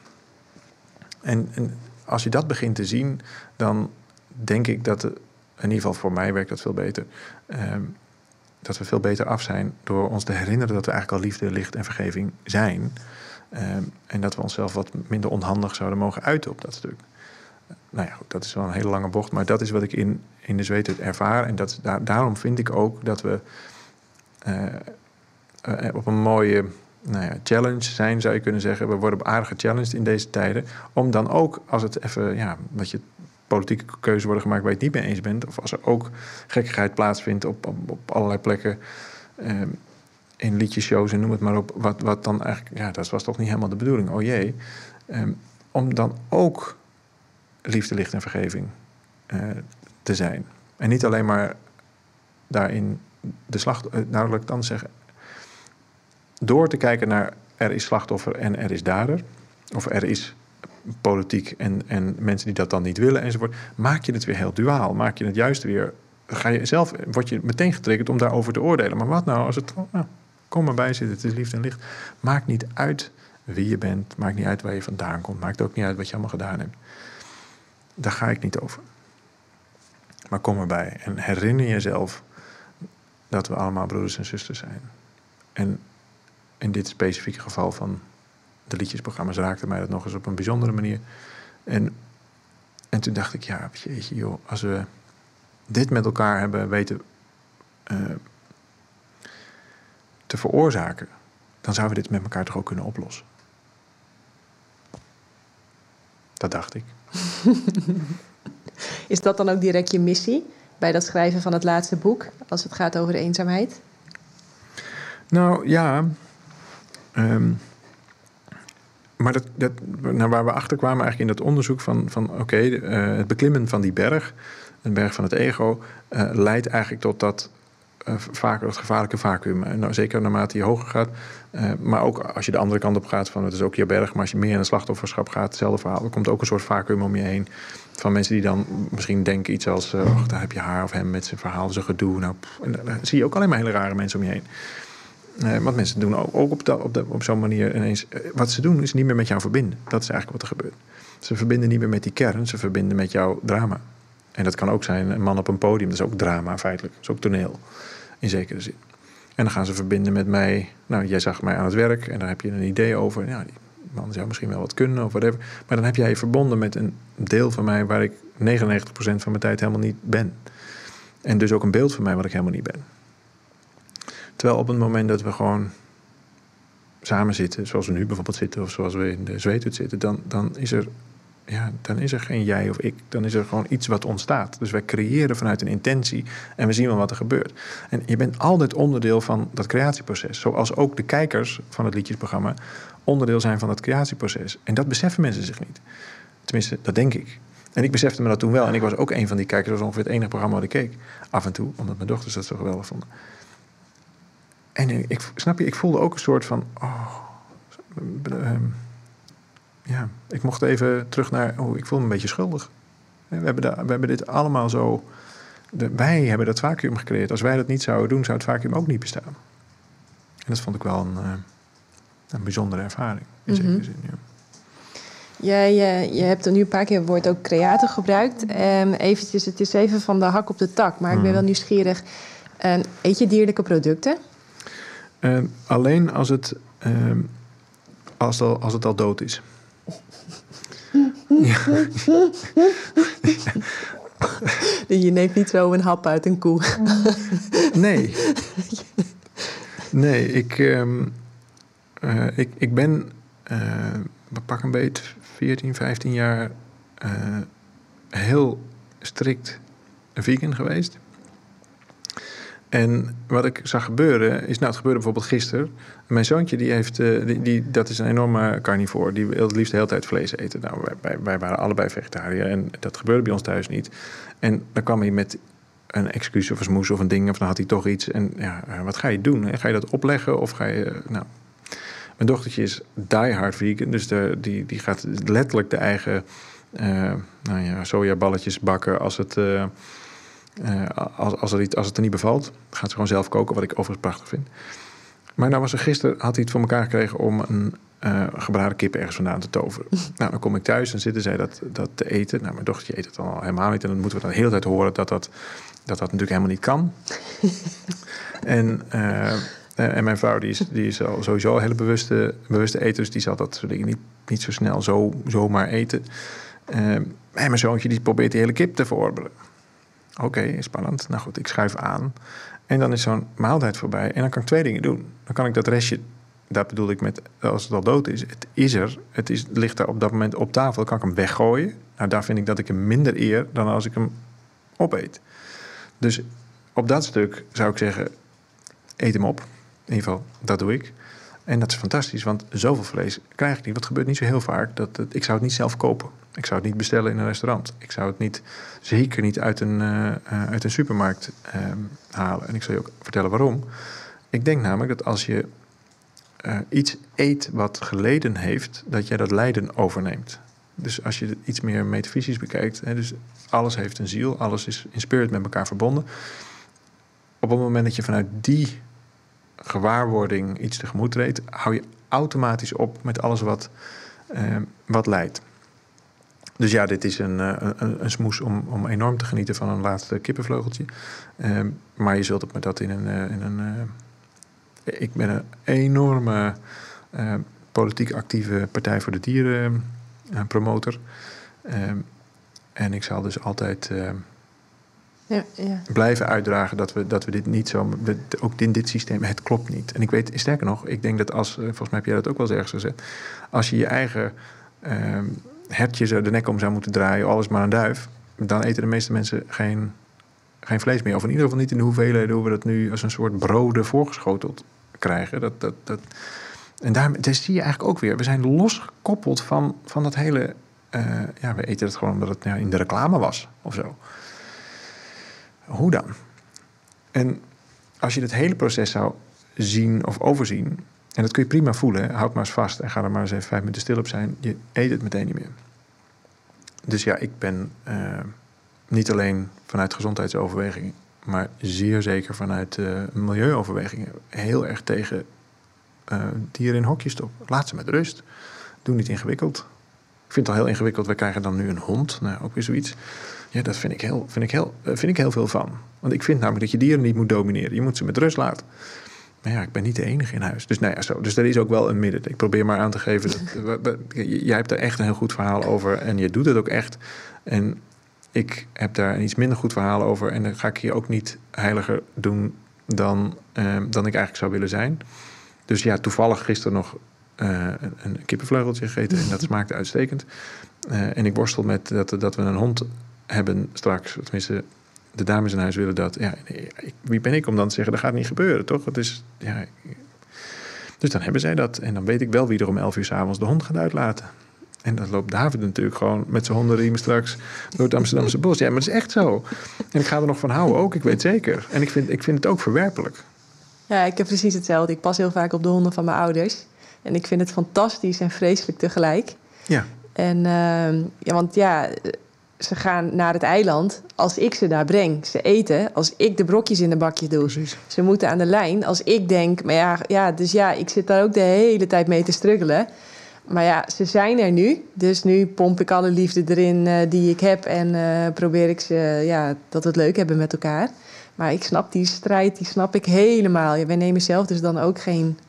En, en, als je dat begint te zien, dan denk ik dat, in ieder geval voor mij werkt dat veel beter, uh, dat we veel beter af zijn door ons te herinneren dat we eigenlijk al liefde, licht en vergeving zijn. Uh, en dat we onszelf wat minder onhandig zouden mogen uiten op dat stuk. Nou ja, dat is wel een hele lange bocht, maar dat is wat ik in, in de zweet ervaar. En dat, daar, daarom vind ik ook dat we uh, op een mooie nou ja, challenge zijn, zou je kunnen zeggen. We worden aardig gechallenged in deze tijden. Om dan ook, als het even, ja, dat je politieke keuzes worden gemaakt waar je het niet mee eens bent. Of als er ook gekkigheid plaatsvindt op, op, allerlei plekken. Eh, in liedjeshows en noem het maar op. Wat, wat dan eigenlijk, ja, dat was toch niet helemaal de bedoeling. Oh jee. Eh, om dan ook liefde, licht en vergeving eh, te zijn. En niet alleen maar daarin de slacht, uh, nou dan zeggen, door te kijken naar er is slachtoffer en er is dader, of er is politiek en, en mensen die dat dan niet willen enzovoort, maak je het weer heel duaal. Maak je het juist weer, ga je zelf, word je meteen getriggerd om daarover te oordelen. Maar wat nou als het, nou, kom maar bij zitten, het is liefde en licht. Maakt niet uit wie je bent, maakt niet uit waar je vandaan komt, maakt ook niet uit wat je allemaal gedaan hebt. Daar ga ik niet over. Maar kom erbij en herinner jezelf dat we allemaal broeders en zusters zijn. En in dit specifieke geval van de liedjesprogramma's raakte mij dat nog eens op een bijzondere manier. En, en toen dacht ik, ja, jeetje joh, als we dit met elkaar hebben weten uh, te veroorzaken, dan zouden we dit met elkaar toch ook kunnen oplossen. Dat dacht ik. Is dat dan ook direct je missie bij dat schrijven van het laatste boek, als het gaat over de eenzaamheid? Nou ja, Um, maar dat, dat, waar we achter kwamen eigenlijk in dat onderzoek van, van oké, uh, het beklimmen van die berg, een berg van het ego, uh, leidt eigenlijk tot dat uh, vaker het gevaarlijke vacuüm. Nou, zeker naarmate je hoger gaat, maar ook als je de andere kant op gaat, van het is ook je berg, maar als je meer in het slachtofferschap gaat, hetzelfde verhaal. Er komt ook een soort vacuüm om je heen van mensen die dan misschien denken iets als, oh, daar heb je haar of hem met zijn verhaal, zijn gedoe. Nou, en dan zie je ook alleen maar hele rare mensen om je heen. Uh, want mensen doen ook, op, op, op zo'n manier ineens. Uh, wat ze doen is niet meer met jou verbinden. Dat is eigenlijk wat er gebeurt. Ze verbinden niet meer met die kern, ze verbinden met jouw drama. En dat kan ook zijn een man op een podium, dat is ook drama feitelijk. Dat is ook toneel, in zekere zin. En dan gaan ze verbinden met mij. Nou, jij zag mij aan het werk en daar heb je een idee over. Ja, man zou misschien wel wat kunnen of whatever. Maar dan heb jij je verbonden met een deel van mij waar ik 99% van mijn tijd helemaal niet ben. En dus ook een beeld van mij wat ik helemaal niet ben. Terwijl op het moment dat we gewoon samen zitten, zoals we nu bijvoorbeeld zitten, of zoals we in de zweethut zitten, dan, dan, is er, ja, dan is er geen jij of ik. Dan is er gewoon iets wat ontstaat. Dus wij creëren vanuit een intentie en we zien wel wat er gebeurt. En je bent altijd onderdeel van dat creatieproces. Zoals ook de kijkers van het liedjesprogramma onderdeel zijn van dat creatieproces. En dat beseffen mensen zich niet. Tenminste, dat denk ik. En ik besefte me dat toen wel. En ik was ook een van die kijkers. Dat was ongeveer het enige programma wat ik keek. Af en toe, omdat mijn dochters dat zo geweldig vonden. En ik, snap je, ik voelde ook een soort van. Oh, ehm, ja, ik mocht even terug naar. Oh, ik voel me een beetje schuldig. We hebben, we hebben dit allemaal zo. De, wij hebben dat vacuüm gecreëerd. Als wij dat niet zouden doen, zou het vacuüm ook niet bestaan. En dat vond ik wel een, eh, een bijzondere ervaring. In mm -hmm. zin, ja. Jij, je, je hebt er nu een paar keer het woord ook creator gebruikt. Um, eventjes, het is even van de hak op de tak, maar ik ben mhm. wel nieuwsgierig. Um, eet je dierlijke producten? Ehm, alleen als het, ehm, als, al, als het al dood is. ja. Je neemt niet zo een hap uit een koe. nee. Nee, ik, um, uh, ik, ik ben, uh, pak een beet, 14, 15 jaar uh, heel strikt vegan geweest. En wat ik zag gebeuren, is nou, het gebeurde bijvoorbeeld gisteren. Mijn zoontje, die heeft, uh, die, die, dat is een enorme carnivore. Die wil het liefst de hele tijd vlees eten. Nou, wij, wij waren allebei vegetariër en dat gebeurde bij ons thuis niet. En dan kwam hij met een excuus of een smoes of een ding, of dan had hij toch iets. En ja, eh, wat ga je doen? Ga je dat opleggen of ga je. Nou, mijn dochtertje is diehard vegan, dus de, die, die gaat letterlijk de eigen nou ja, sojaballetjes bakken als het. Uh, als, als, er iets, als het er niet bevalt, gaat ze gewoon zelf koken, wat ik overigens prachtig vind. Maar nou was er gisteren, had hij het voor elkaar gekregen om een uh, gebraden kip ergens vandaan te toveren. nou, dan kom ik thuis en zitten zij dat, dat te eten. Nou, mijn dochtertje eet het dan al helemaal niet. En dan moeten we dan de hele tijd horen dat dat, dat, dat natuurlijk helemaal niet kan. en, uh, en mijn vrouw, die is, die is al sowieso een hele bewuste, bewuste eter. Dus die zal dat soort dingen niet, niet zo snel zo, zomaar eten. en mijn zoontje, die probeert die hele kip te verorberen. Oké, spannend. Nou goed, ik schuif aan. En dan is zo'n maaltijd voorbij. En dan kan ik twee dingen doen. Dan kan ik dat restje, dat bedoel ik met als het al dood is. Het is er. Het is, ligt daar op dat moment op tafel. Dan kan ik hem weggooien. Nou, daar vind ik dat ik hem minder eer dan als ik hem opeet. Dus op dat stuk zou ik zeggen: eet hem op. In ieder geval, dat doe ik. En dat is fantastisch, want zoveel vlees krijg ik niet. Wat gebeurt niet zo heel vaak. Dat ik zou het niet zelf kopen. Ik zou het niet bestellen in een restaurant. Ik zou het niet, zeker niet uit een, uh, uit een supermarkt ehm, halen. En ik zal je ook vertellen waarom. Ik denk namelijk dat als je uh, iets eet wat geleden heeft, dat jij dat lijden overneemt. Dus als je iets meer metafysisch bekijkt, hè, dus alles heeft een ziel, alles is in spirit met elkaar verbonden. Op het moment dat je vanuit die gewaarwording iets tegemoet treedt, hou je automatisch op met alles wat, uh, wat leidt. Dus ja, dit is een, eh, een, een, smoes om, om enorm te genieten van een laatste kippenvleugeltje. Uh, maar je zult het met dat in een. Uh, in een ik ben een enorme politiek actieve Partij voor de Dieren promotor. Ehm, en ik zal dus altijd ja, ja. blijven uitdragen dat we, dat we dit niet zo. ook in dit systeem, het klopt niet. En ik weet, sterker nog, ik denk dat als. Volgens mij heb jij dat ook wel eens ergens gezegd. Als je je eigen ehm, hertje de nek om zou moeten draaien, alles maar een duif, dan eten de meeste mensen geen, geen vlees meer. Of in ieder geval niet in de hoeveelheden hoe we dat nu als een soort broden voorgeschoteld krijgen. Dat, dat, dat, en daar, daar zie je eigenlijk ook weer. We zijn losgekoppeld van, van dat hele. Uh, ja, we eten het gewoon omdat het in de reclame was of zo. Hoe dan? En als je het hele proces zou zien of overzien, en dat kun je prima voelen. Houd maar eens vast en ga er maar eens even vijf minuten stil op zijn. Je eet het meteen niet meer. Dus ja, ik ben uh, niet alleen vanuit gezondheidsoverwegingen, maar zeer zeker vanuit uh, milieuoverwegingen heel erg tegen uh, dieren in hokjes stoppen. Laat ze met rust. Doe niet ingewikkeld. Ik vind het al heel ingewikkeld. We krijgen dan nu een hond. Nou, ook weer zoiets. Ja, dat vind ik, heel, vind, ik heel, vind ik heel veel van. Want ik vind namelijk dat je dieren niet moet domineren. Je moet ze met rust laten. Maar ja, ik ben niet de enige in huis. Dus, nou ja, zo. dus er is ook wel een midden. Ik probeer maar aan te geven. Dat, jij hebt daar echt een heel goed verhaal over. En je doet het ook echt. En ik heb daar een iets minder goed verhaal over. En dan ga ik hier ook niet heiliger doen dan, eh, dan ik eigenlijk zou willen zijn. Dus ja, toevallig gisteren nog uh, een kippenvleugeltje gegeten. En dat smaakte uitstekend. Uh, en ik worstel met dat, dat we een hond hebben straks. Tenminste, de dames in huis willen dat. Ja, wie ben ik om dan te zeggen, dat gaat niet gebeuren, toch? Het is, ja, dus dan hebben zij dat. En dan weet ik wel wie er om elf uur s'avonds de hond gaat uitlaten. En dan loopt David natuurlijk gewoon met zijn hondenriemen straks door het Amsterdamse bos. Ja, maar dat is echt zo. En ik ga er nog van houden ook, ik weet zeker. En ik vind, ik vind het ook verwerpelijk. Ja, ik heb precies hetzelfde. Ik pas heel vaak op de honden van mijn ouders. En ik vind het fantastisch en vreselijk tegelijk. Ja. En uh, ja, want ja, ze gaan naar het eiland als ik ze daar breng. Ze eten als ik de brokjes in de bakje doe. Precies. Ze moeten aan de lijn als ik denk... Maar ja, ja, dus ja, ik zit daar ook de hele tijd mee te struggelen. Maar ja, ze zijn er nu. Dus nu pomp ik alle liefde erin uh, die ik heb... en uh, probeer ik ze ja, dat we het leuk hebben met elkaar. Maar ik snap die strijd, die snap ik helemaal. Ja, wij nemen zelf dus dan ook geen,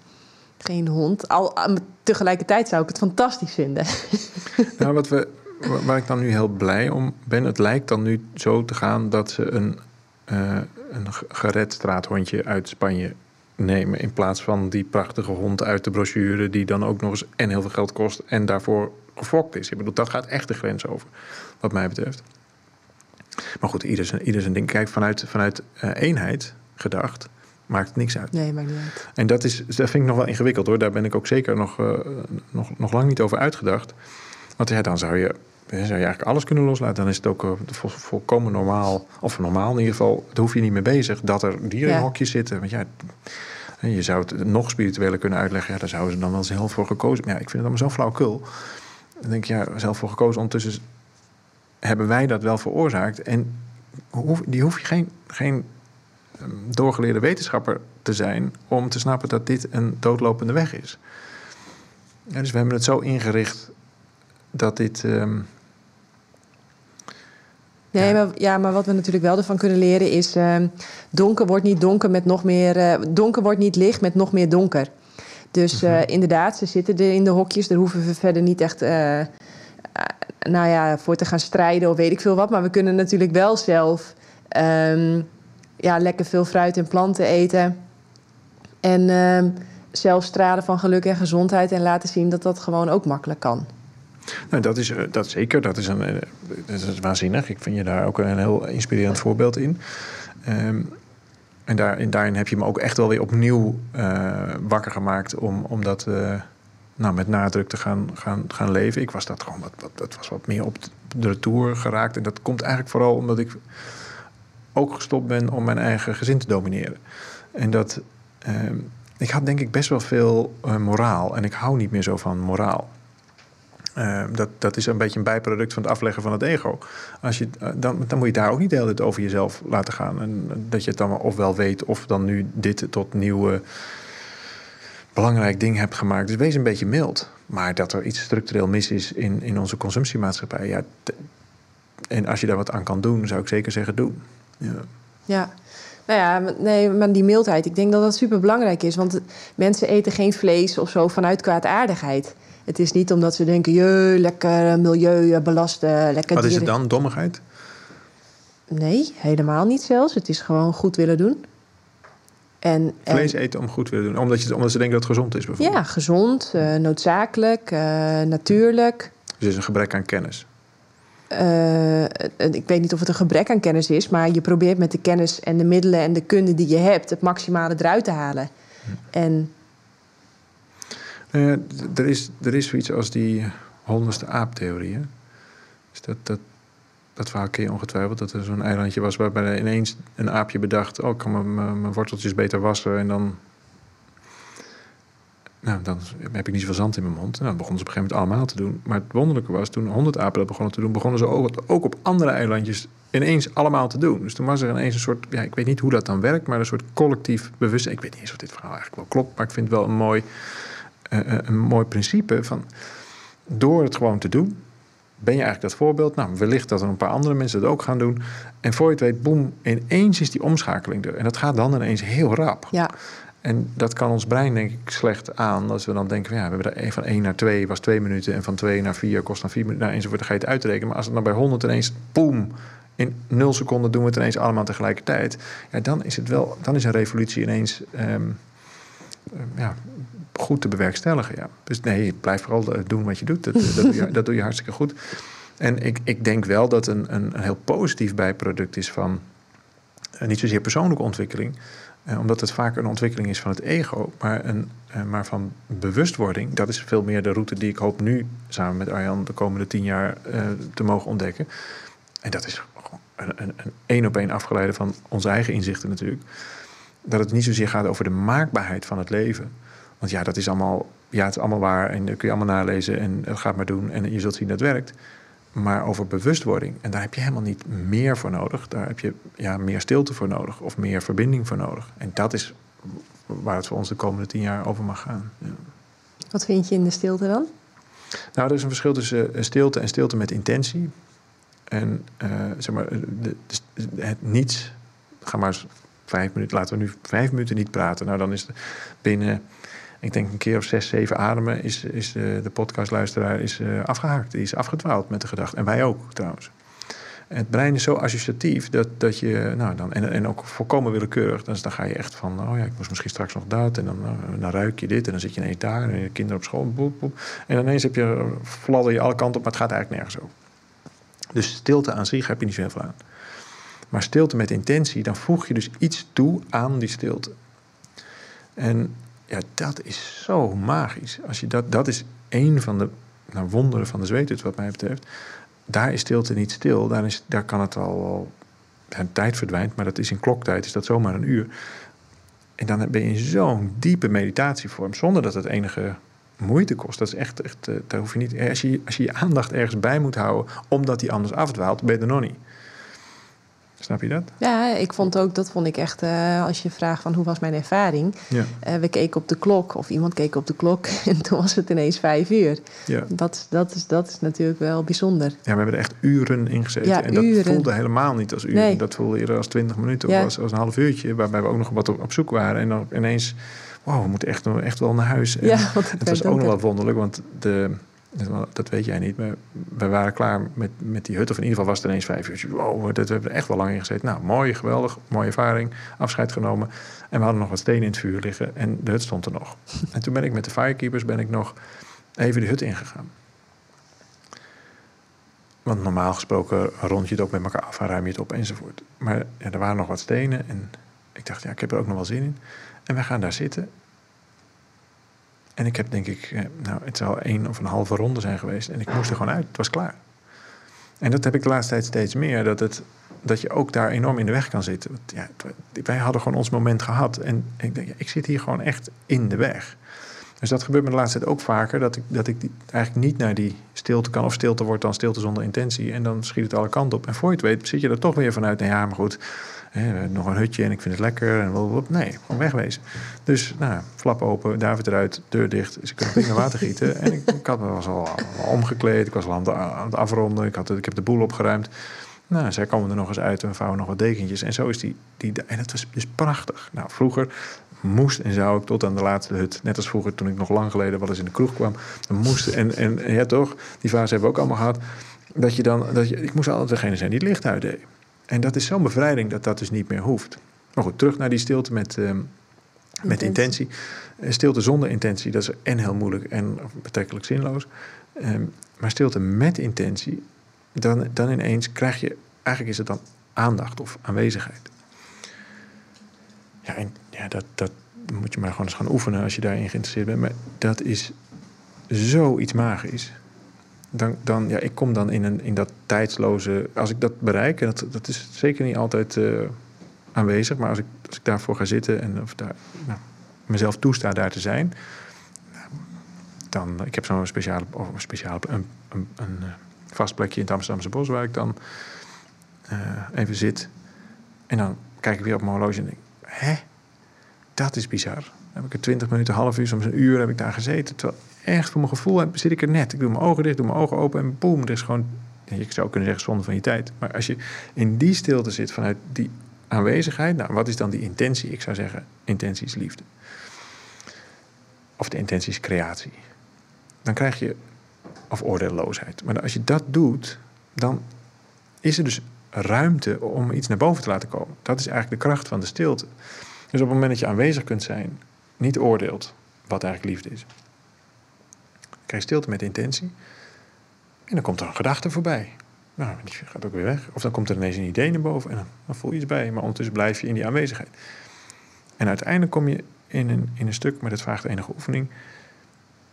geen hond. Al, tegelijkertijd zou ik het fantastisch vinden. Nou, wat we waar ik dan nu heel blij om ben, het lijkt dan nu zo te gaan dat ze een, uh, een gered straathondje uit Spanje nemen. In plaats van die prachtige hond uit de brochure, die dan ook nog eens en heel veel geld kost en daarvoor gefokt is. Ik bedoel, dat gaat echt de grens over, wat mij betreft. Maar goed, ieder zijn, ieder zijn ding. Kijk, vanuit, vanuit uh, eenheid gedacht, maakt het niks uit. Nee, maakt niet uit. En dat, is, dat vind ik nog wel ingewikkeld hoor. Daar ben ik ook zeker nog, uh, nog, nog lang niet over uitgedacht. Want ja, dan zou je, zou je eigenlijk alles kunnen loslaten. Dan is het ook vol, volkomen normaal, of normaal in ieder geval, daar hoef je niet mee bezig dat er dieren in hokjes zitten. Want ja, je zou het nog spiritueler kunnen uitleggen. Ja, daar zouden ze dan wel zelf voor gekozen. Maar ja, ik vind het allemaal zo flauwkul. Dan denk je, ja, zelf voor gekozen. Ondertussen hebben wij dat wel veroorzaakt. En hoef, die hoef je geen, geen doorgeleerde wetenschapper te zijn om te snappen dat dit een doodlopende weg is. Ja, dus we hebben het zo ingericht dat dit. Um, Nee, maar, ja, maar wat we natuurlijk wel ervan kunnen leren is... Uh, donker wordt niet donker met nog meer... Uh, donker wordt niet licht met nog meer donker. Dus uh, inderdaad, ze zitten er in de hokjes. Daar hoeven we verder niet echt nou ja, voor te gaan strijden of weet ik veel wat. Maar we kunnen natuurlijk wel zelf um, ja, lekker veel fruit en planten eten. En um, zelf stralen van geluk en gezondheid. En laten zien dat dat gewoon ook makkelijk kan. Nou, dat is dat zeker. Dat is, een, dat is waanzinnig. Ik vind je daar ook een heel inspirerend voorbeeld in. Um, en, daar, en daarin heb je me ook echt wel weer opnieuw uh, wakker gemaakt om, om dat nou, met nadruk te gaan, gaan, gaan leven. Ik was dat gewoon wat, dat was wat meer op de retour geraakt. En dat komt eigenlijk vooral omdat ik ook gestopt ben om mijn eigen gezin te domineren. En dat. Uh, ik had denk ik best wel veel moraal. En ik hou niet meer zo van moraal. Uh, dat, dat is een beetje een bijproduct van het afleggen van het ego. Als je, uh, dan, dan moet je daar ook niet de hele tijd over jezelf laten gaan. En dat je het dan ofwel weet of dan nu dit tot nieuwe belangrijk ding hebt gemaakt. Dus wees een beetje mild. Maar dat er iets structureel mis is in, in onze consumptiemaatschappij. Ja, en als je daar wat aan kan doen, zou ik zeker zeggen doen. Ja. ja. Nou ja, nee, maar die mildheid, ik denk dat dat super belangrijk is. Want mensen eten geen vlees of zo vanuit kwaadaardigheid. Het is niet omdat ze denken, je lekker milieu belasten, lekker Wat is het dan, dommigheid? Nee, helemaal niet zelfs. Het is gewoon goed willen doen. En, Vlees eten om goed willen doen, omdat, je, omdat ze denken dat het gezond is bijvoorbeeld? Ja, gezond, uh, noodzakelijk, uh, natuurlijk. Dus het is een gebrek aan kennis? Uh, ik weet niet of het een gebrek aan kennis is, maar je probeert met de kennis en de middelen en de kunde die je hebt het maximale eruit te halen. Hm. En uh, er, is, er is zoiets als die honderdste aaptheorie. Dus dat, dat, dat verhaal ken ongetwijfeld. Dat er zo'n eilandje was waarbij ineens een aapje bedacht... oh, ik kan mijn worteltjes beter wassen en dan... Nou, dan heb ik niet zoveel zand in mijn mond. Nou, dat begonnen ze op een gegeven moment allemaal te doen. Maar het wonderlijke was, toen honderd apen dat begonnen te doen... begonnen ze ook, ook op andere eilandjes ineens allemaal te doen. Dus toen was er ineens een soort... Ja, ik weet niet hoe dat dan werkt, maar een soort collectief bewustzijn. Ik weet niet eens of dit verhaal eigenlijk wel klopt... maar ik vind het wel een mooi een mooi principe van door het gewoon te doen, ben je eigenlijk dat voorbeeld. Nou, wellicht dat er een paar andere mensen het ook gaan doen. En voor je het weet, boem, ineens is die omschakeling er. En dat gaat dan ineens heel rap. Ja. En dat kan ons brein denk ik slecht aan. Als we dan denken, van, ja, we hebben er van 1 naar 2 was 2 minuten... en van 2 naar 4 kost dan 4 minuten, nou, enzovoort. Dan ga je het uitrekenen. Maar als het dan bij 100 ineens, boem... in 0 seconden doen we het ineens allemaal tegelijkertijd... Ja, dan is het wel, dan is een revolutie ineens... Um, ja, goed te bewerkstelligen. Ja. Dus nee, blijf vooral eh, doen wat je doet. Dat, dat, doe, je, dat doe je hartstikke goed. En ik, ik denk wel dat een, een, een heel positief bijproduct is van uh, niet zozeer persoonlijke ontwikkeling, uh, omdat het vaak een ontwikkeling is van het ego, maar, een, uh, maar van bewustwording. Dat is veel meer de route die ik hoop nu samen met Arjan de komende tien jaar te mogen ontdekken. En dat is een, een, een één op één afgeleide van onze eigen inzichten natuurlijk. Dat het niet zozeer gaat over de maakbaarheid van het leven. Want ja, dat is allemaal, ja, het is allemaal waar en dat kun je allemaal nalezen en dat gaat maar doen en je zult zien dat het werkt maar over bewustwording. En daar heb je helemaal niet meer voor nodig. Daar heb je ja, meer stilte voor nodig of meer verbinding voor nodig. En dat is waar het voor ons de komende tien jaar over mag gaan. Ja. Wat vind je in de stilte dan? Nou, er is een verschil tussen eh, stilte en stilte met intentie. En uh, zeg maar, de, het niets. Ga maar eens vijf minuten, laten we nu vijf minuten niet praten. Nou, dan is het binnen ik denk een keer of zes, zeven ademen is, is de, de podcastluisteraar is, uh, afgehaakt. Die is afgedwaald met de gedachte. En wij ook trouwens. het brein is zo associatief dat, dat je, nou dan, en, en ook volkomen willekeurig, dus dan ga je echt van, oh ja, ik moest misschien straks nog dat, en dan, uh, dan ruik je dit, en dan zit je ineens daar, en je kinderen op school, boep, boep. en ineens heb je, fladder je alle kanten op, maar het gaat eigenlijk nergens over. Dus stilte aan zich heb je niet zoveel aan. Maar stilte met intentie, dan voeg je dus iets toe aan die stilte. En ja, dat is zo magisch. Als je dat, dat is één van de nou, wonderen van de zweethut, wat mij betreft. Daar is stilte niet stil. Daar, is, daar kan het al. Tijd verdwijnt, maar dat is in kloktijd, is dat zomaar een uur. En dan ben je in zo'n diepe meditatievorm, zonder dat het enige moeite kost. Dat is echt, echt eh, daar hoef je niet. Als je, als je je aandacht ergens bij moet houden, omdat die anders afdwaalt, ben je er nog niet. Snap je dat? Ja, ik vond ook, dat vond ik echt, uh, als je vraagt van hoe was mijn ervaring. Ja. Uh, we keken op de klok, of iemand keek op de klok en toen was het ineens vijf uur. Ja. Dat, dat, is, dat is natuurlijk wel bijzonder. Ja, we hebben er echt uren in gezeten. Ja, en dat uren. voelde helemaal niet als uren. Nee. Dat voelde eerder als twintig minuten of als, als een half uurtje, waarbij we ook nog wat op, op zoek waren. En dan ineens, wow, we moeten echt, echt wel naar huis. En ja, het was ook nog wel wonderlijk, want de dat weet jij niet. Maar we waren klaar met, met die hut. Of in ieder geval was het ineens vijf uur. Wow, dat, we hebben er echt wel lang in gezeten. Nou, mooi, geweldig. Mooie ervaring. Afscheid genomen. En we hadden nog wat stenen in het vuur liggen. En de hut stond er nog. En toen ben ik met de firekeepers ben ik nog even de hut ingegaan. Want normaal gesproken rond je het ook met elkaar af en ruim je het op enzovoort. Maar ja, er waren nog wat stenen. En ik dacht, ja, ik heb er ook nog wel zin in. En we gaan daar zitten. En ik heb denk ik, eh, nou, het zou één of een halve ronde zijn geweest. En ik moest er gewoon uit. Het was klaar. En dat heb ik de laatste tijd steeds meer. Dat, het, dat je ook daar enorm in de weg kan zitten. Want ja, wij hadden gewoon ons moment gehad. En ik denk, ja, ik zit hier gewoon echt in de weg. Dus dat gebeurt me de laatste tijd ook vaker. Dat ik, dat ik eigenlijk niet naar die stilte kan. Of stilte wordt dan stilte zonder intentie. En dan schiet het alle kanten op. En voor je het weet zit je er toch weer vanuit. Nou ja, maar goed nog een hutje en ik vind het lekker. En nee, gewoon wegwezen. Dus, nou, flap open, David eruit, deur dicht. Ze kunnen naar water gieten. En ik, ik had, was al, omgekleed, ik was al aan het, aan het afronden. Ik, had, ik heb de boel opgeruimd. Nou, zij komen er nog eens uit en vouwen nog wat dekentjes. En zo is die, die... En dat was dus prachtig. Nou, vroeger moest en zou ik tot aan de laatste hut... net als vroeger toen ik nog lang geleden wel eens in de kroeg kwam... dan moest en, en ja toch, die fase hebben we ook allemaal gehad... dat je dan... Dat je, ik moest altijd degene zijn die het licht uitdeed. En dat is zo'n bevrijding dat dat dus niet meer hoeft. Maar goed, terug naar die stilte met, uh, met intentie. Eh, stilte zonder intentie, dat is en heel moeilijk en betrekkelijk zinloos. Um, maar stilte met intentie, dan, dan ineens krijg je, eigenlijk is het dan aandacht of aanwezigheid. Ja, en ja, dat, dat moet je maar gewoon eens gaan oefenen als je daarin geïnteresseerd bent. Maar dat is zoiets magisch dan, dan, ja, ik kom dan in, een, in dat tijdsloze. Als ik dat bereik, en dat, dat is zeker niet altijd uh, aanwezig, maar als ik, als ik daarvoor ga zitten en of daar, nou, mezelf toesta daar te zijn, dan. Ik heb zo'n speciale, of speciale een, een, eh, vast plekje in het Amsterdamse bos waar ik dan uh, even zit. En dan kijk ik weer op mijn horloge en denk: hè, dat is bizar. Dan heb ik er twintig minuten, half uur, soms een uur heb ik daar gezeten. Terwijl echt voor mijn gevoel zit ik er net. Ik doe mijn ogen dicht, doe mijn ogen open en boem, er is gewoon... Je zou kunnen zeggen zonde van je tijd. Maar als je in die stilte zit vanuit die aanwezigheid. Nou, wat is dan die intentie? Ik zou zeggen, intentie is liefde. Of de intentie is creatie. Dan krijg je, of oordeelloosheid. Maar als je dat doet, dan is er dus ruimte om iets naar boven te laten komen. Dat is eigenlijk de kracht van de stilte. Dus op het moment dat je aanwezig kunt zijn, niet oordeelt wat eigenlijk liefde is. Krijg je stilte met intentie. En dan komt er een gedachte voorbij. Nou, die gaat ook weer weg. Of dan komt er ineens een idee naar boven en dan, voel je iets bij. Maar ondertussen blijf je in die aanwezigheid. En uiteindelijk kom je in een, in een stuk, maar dat vraagt enige oefening.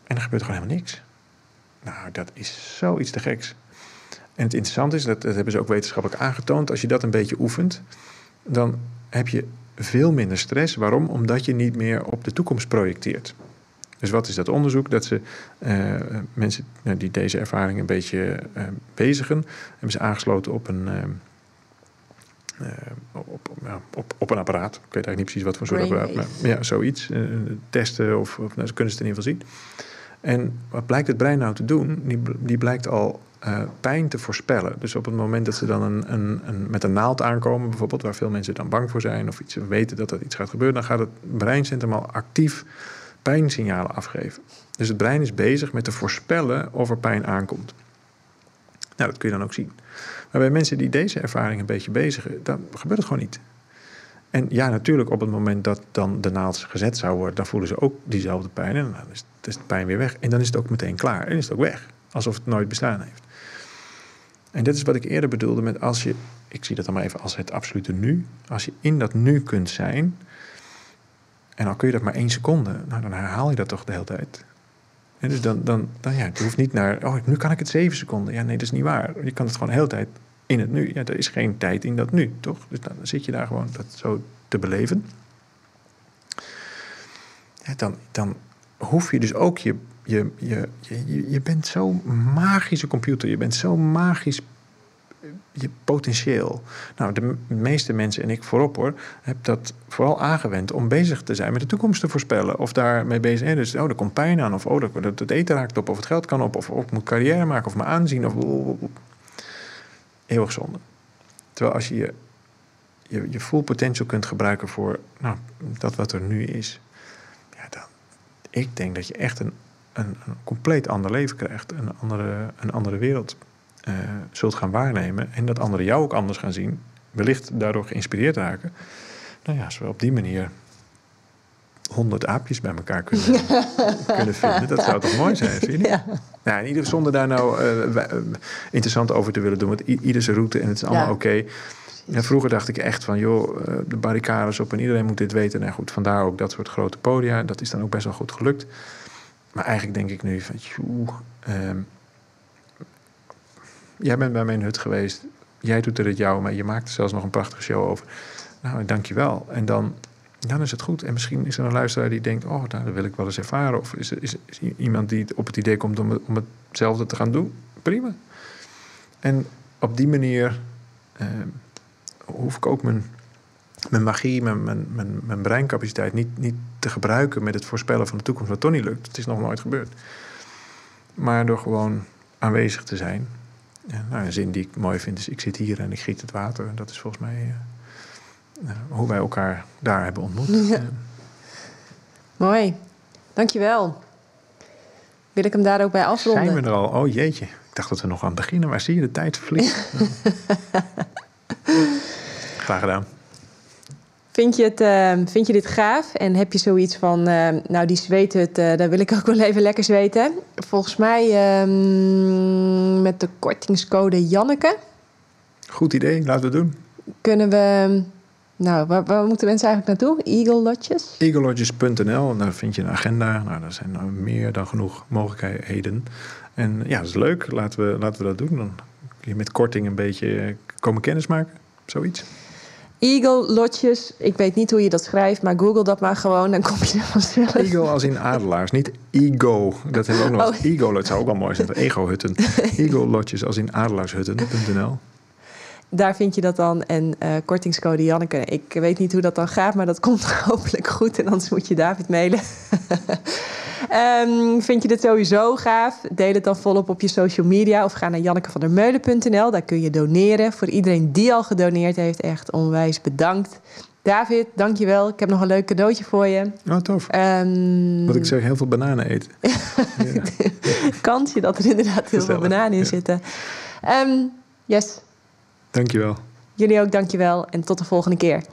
En dan gebeurt er gewoon helemaal niks. Nou, dat is zoiets te geks. En het interessante is, dat, dat hebben ze ook wetenschappelijk aangetoond, als je dat een beetje oefent, dan heb je veel minder stress. Waarom? Omdat je niet meer op de toekomst projecteert. Dus wat is dat onderzoek? Dat ze uh, mensen nou, die deze ervaring een beetje uh, bezigen, hebben ze aangesloten op een, uh, op, op, op, een apparaat. Ik weet eigenlijk niet precies wat voor soort apparaat. Maar, ja, zoiets. testen of, of nou, ze kunnen het in ieder geval zien. En wat blijkt het brein nou te doen? Die, die blijkt al uh, pijn te voorspellen. Dus op het moment dat ze dan een, een, een, met een naald aankomen, bijvoorbeeld, waar veel mensen dan bang voor zijn of iets weten dat er iets gaat gebeuren, dan gaat het breincentrum al actief pijnsignalen afgeven. Dus het brein is bezig met te voorspellen of er pijn aankomt. Nou, dat kun je dan ook zien. Maar bij mensen die deze ervaring een beetje bezigen, dan gebeurt het gewoon niet. En ja, natuurlijk, op het moment dat dan de naald gezet zou worden, dan voelen ze ook diezelfde pijn. En dan is de pijn weer weg. En dan is het ook meteen klaar. En is het ook weg. Alsof het nooit bestaan heeft. En dit is wat ik eerder bedoelde met als je, ik zie dat dan maar even als het absolute nu. Als je in dat nu kunt zijn, en al kun je dat maar één seconde, nou dan herhaal je dat toch de hele tijd. En dus dan, dan, dan ja, je hoeft niet naar, oh nu kan ik het zeven seconden. Ja, nee, dat is niet waar. Je kan het gewoon de hele tijd in het nu. Ja, er is geen tijd in dat nu, toch? Dus dan zit je daar gewoon dat zo te beleven. Ja, dan, dan hoef je dus ook je je, je, je, je bent zo'n magische computer. Je bent zo magisch je potentieel. Nou, de meeste mensen en ik voorop hoor, heb dat vooral aangewend om bezig te zijn met de toekomst te voorspellen. Of daarmee bezig zijn. Dus, oh, er komt pijn aan. Of oh, het eten raakt op. Of het geld kan op. Of, of ik moet carrière maken. Of me aanzien. Of, eeuwig zonde. Terwijl als je je, je, je full potential kunt gebruiken voor nou, dat wat er nu is. Ja, dan, ik denk dat je echt een een, een compleet ander leven krijgt, een andere, een andere wereld uh, zult gaan waarnemen en dat anderen jou ook anders gaan zien, wellicht daardoor geïnspireerd raken. Nou ja, als we op die manier honderd aapjes bij elkaar kunnen, kunnen vinden, dat zou toch mooi zijn, vind je Ja. Nou, in ieder zonder daar nou uh, interessant over te willen doen, want ieder zijn route en het is allemaal oké. Ja, vroeger dacht ik echt van, joh, de barricades op en iedereen moet dit weten. Nou goed, vandaar ook dat soort grote podia. Dat is dan ook best wel goed gelukt. Maar eigenlijk denk ik nu van, joe, ehm, jij bent bij mijn hut geweest. Jij doet er het jou, maar je maakt er zelfs nog een prachtige show over. Nou, dank je wel. En dan, dan is het goed. En misschien is er een luisteraar die denkt, oh, nou, dat wil ik wel eens ervaren. Of is er, is, iemand die op het idee komt om, om hetzelfde te gaan doen. Prima. En op die manier ehm, hoef ik ook mijn mijn magie, mijn, mijn, mijn, mijn, breincapaciteit niet, niet te gebruiken met het voorspellen van de toekomst, wat toch niet lukt. Het is nog nooit gebeurd. Maar door gewoon aanwezig te zijn. Ja, nou, een zin die ik mooi vind is: ik zit hier en ik giet het water. Dat is volgens mij uh, hoe wij elkaar daar hebben ontmoet. Ja. Mooi, dankjewel. Wil ik hem daar ook bij afronden? Zijn we er al? Oh jeetje, ik dacht dat we nog aan het beginnen, maar zie je de tijd vliegt. Graag gedaan. Vind je, het, uh, vind je dit gaaf? En heb je zoiets van, uh, nou die zweethut, uh, daar wil ik ook wel even lekker zweten. Volgens mij ehm, met de kortingscode Janneke. Goed idee, laten we het doen. Kunnen we, nou waar, waar moeten mensen eigenlijk naartoe? Eagle Lodges? EagleLodges.nl, daar vind je een agenda. Nou, daar zijn meer dan genoeg mogelijkheden. En ja, dat is leuk, laten we, laten we dat doen. Dan kun je met korting een beetje komen kennismaken, zoiets. Eagle Lotjes. Ik weet niet hoe je dat schrijft, maar google dat maar gewoon. Dan kom je er vanzelf. Eagle als in adelaars, niet ego. Dat hebben we ook nog. Oh. Ego, dat zou ook wel mooi zijn. Ego-hutten. Eagle Lotjes als in adelaarshutten.nl. Daar vind je dat dan. En uh, kortingscode Janneke. Ik weet niet hoe dat dan gaat, maar dat komt hopelijk goed. En anders moet je David mailen. um, vind je dit sowieso gaaf? Deel het dan volop op je social media. Of ga naar jannekevandermeulen.nl. Daar kun je doneren. Voor iedereen die al gedoneerd heeft, echt onwijs bedankt. David, dankjewel. Ik heb nog een leuk cadeautje voor je. Oh, tof. Um, Wat ik zeg, heel veel bananen eten. Kansje dat er inderdaad heel veel bananen in zitten. Um, yes. Dankjewel. Jullie ook dankjewel en tot de volgende keer.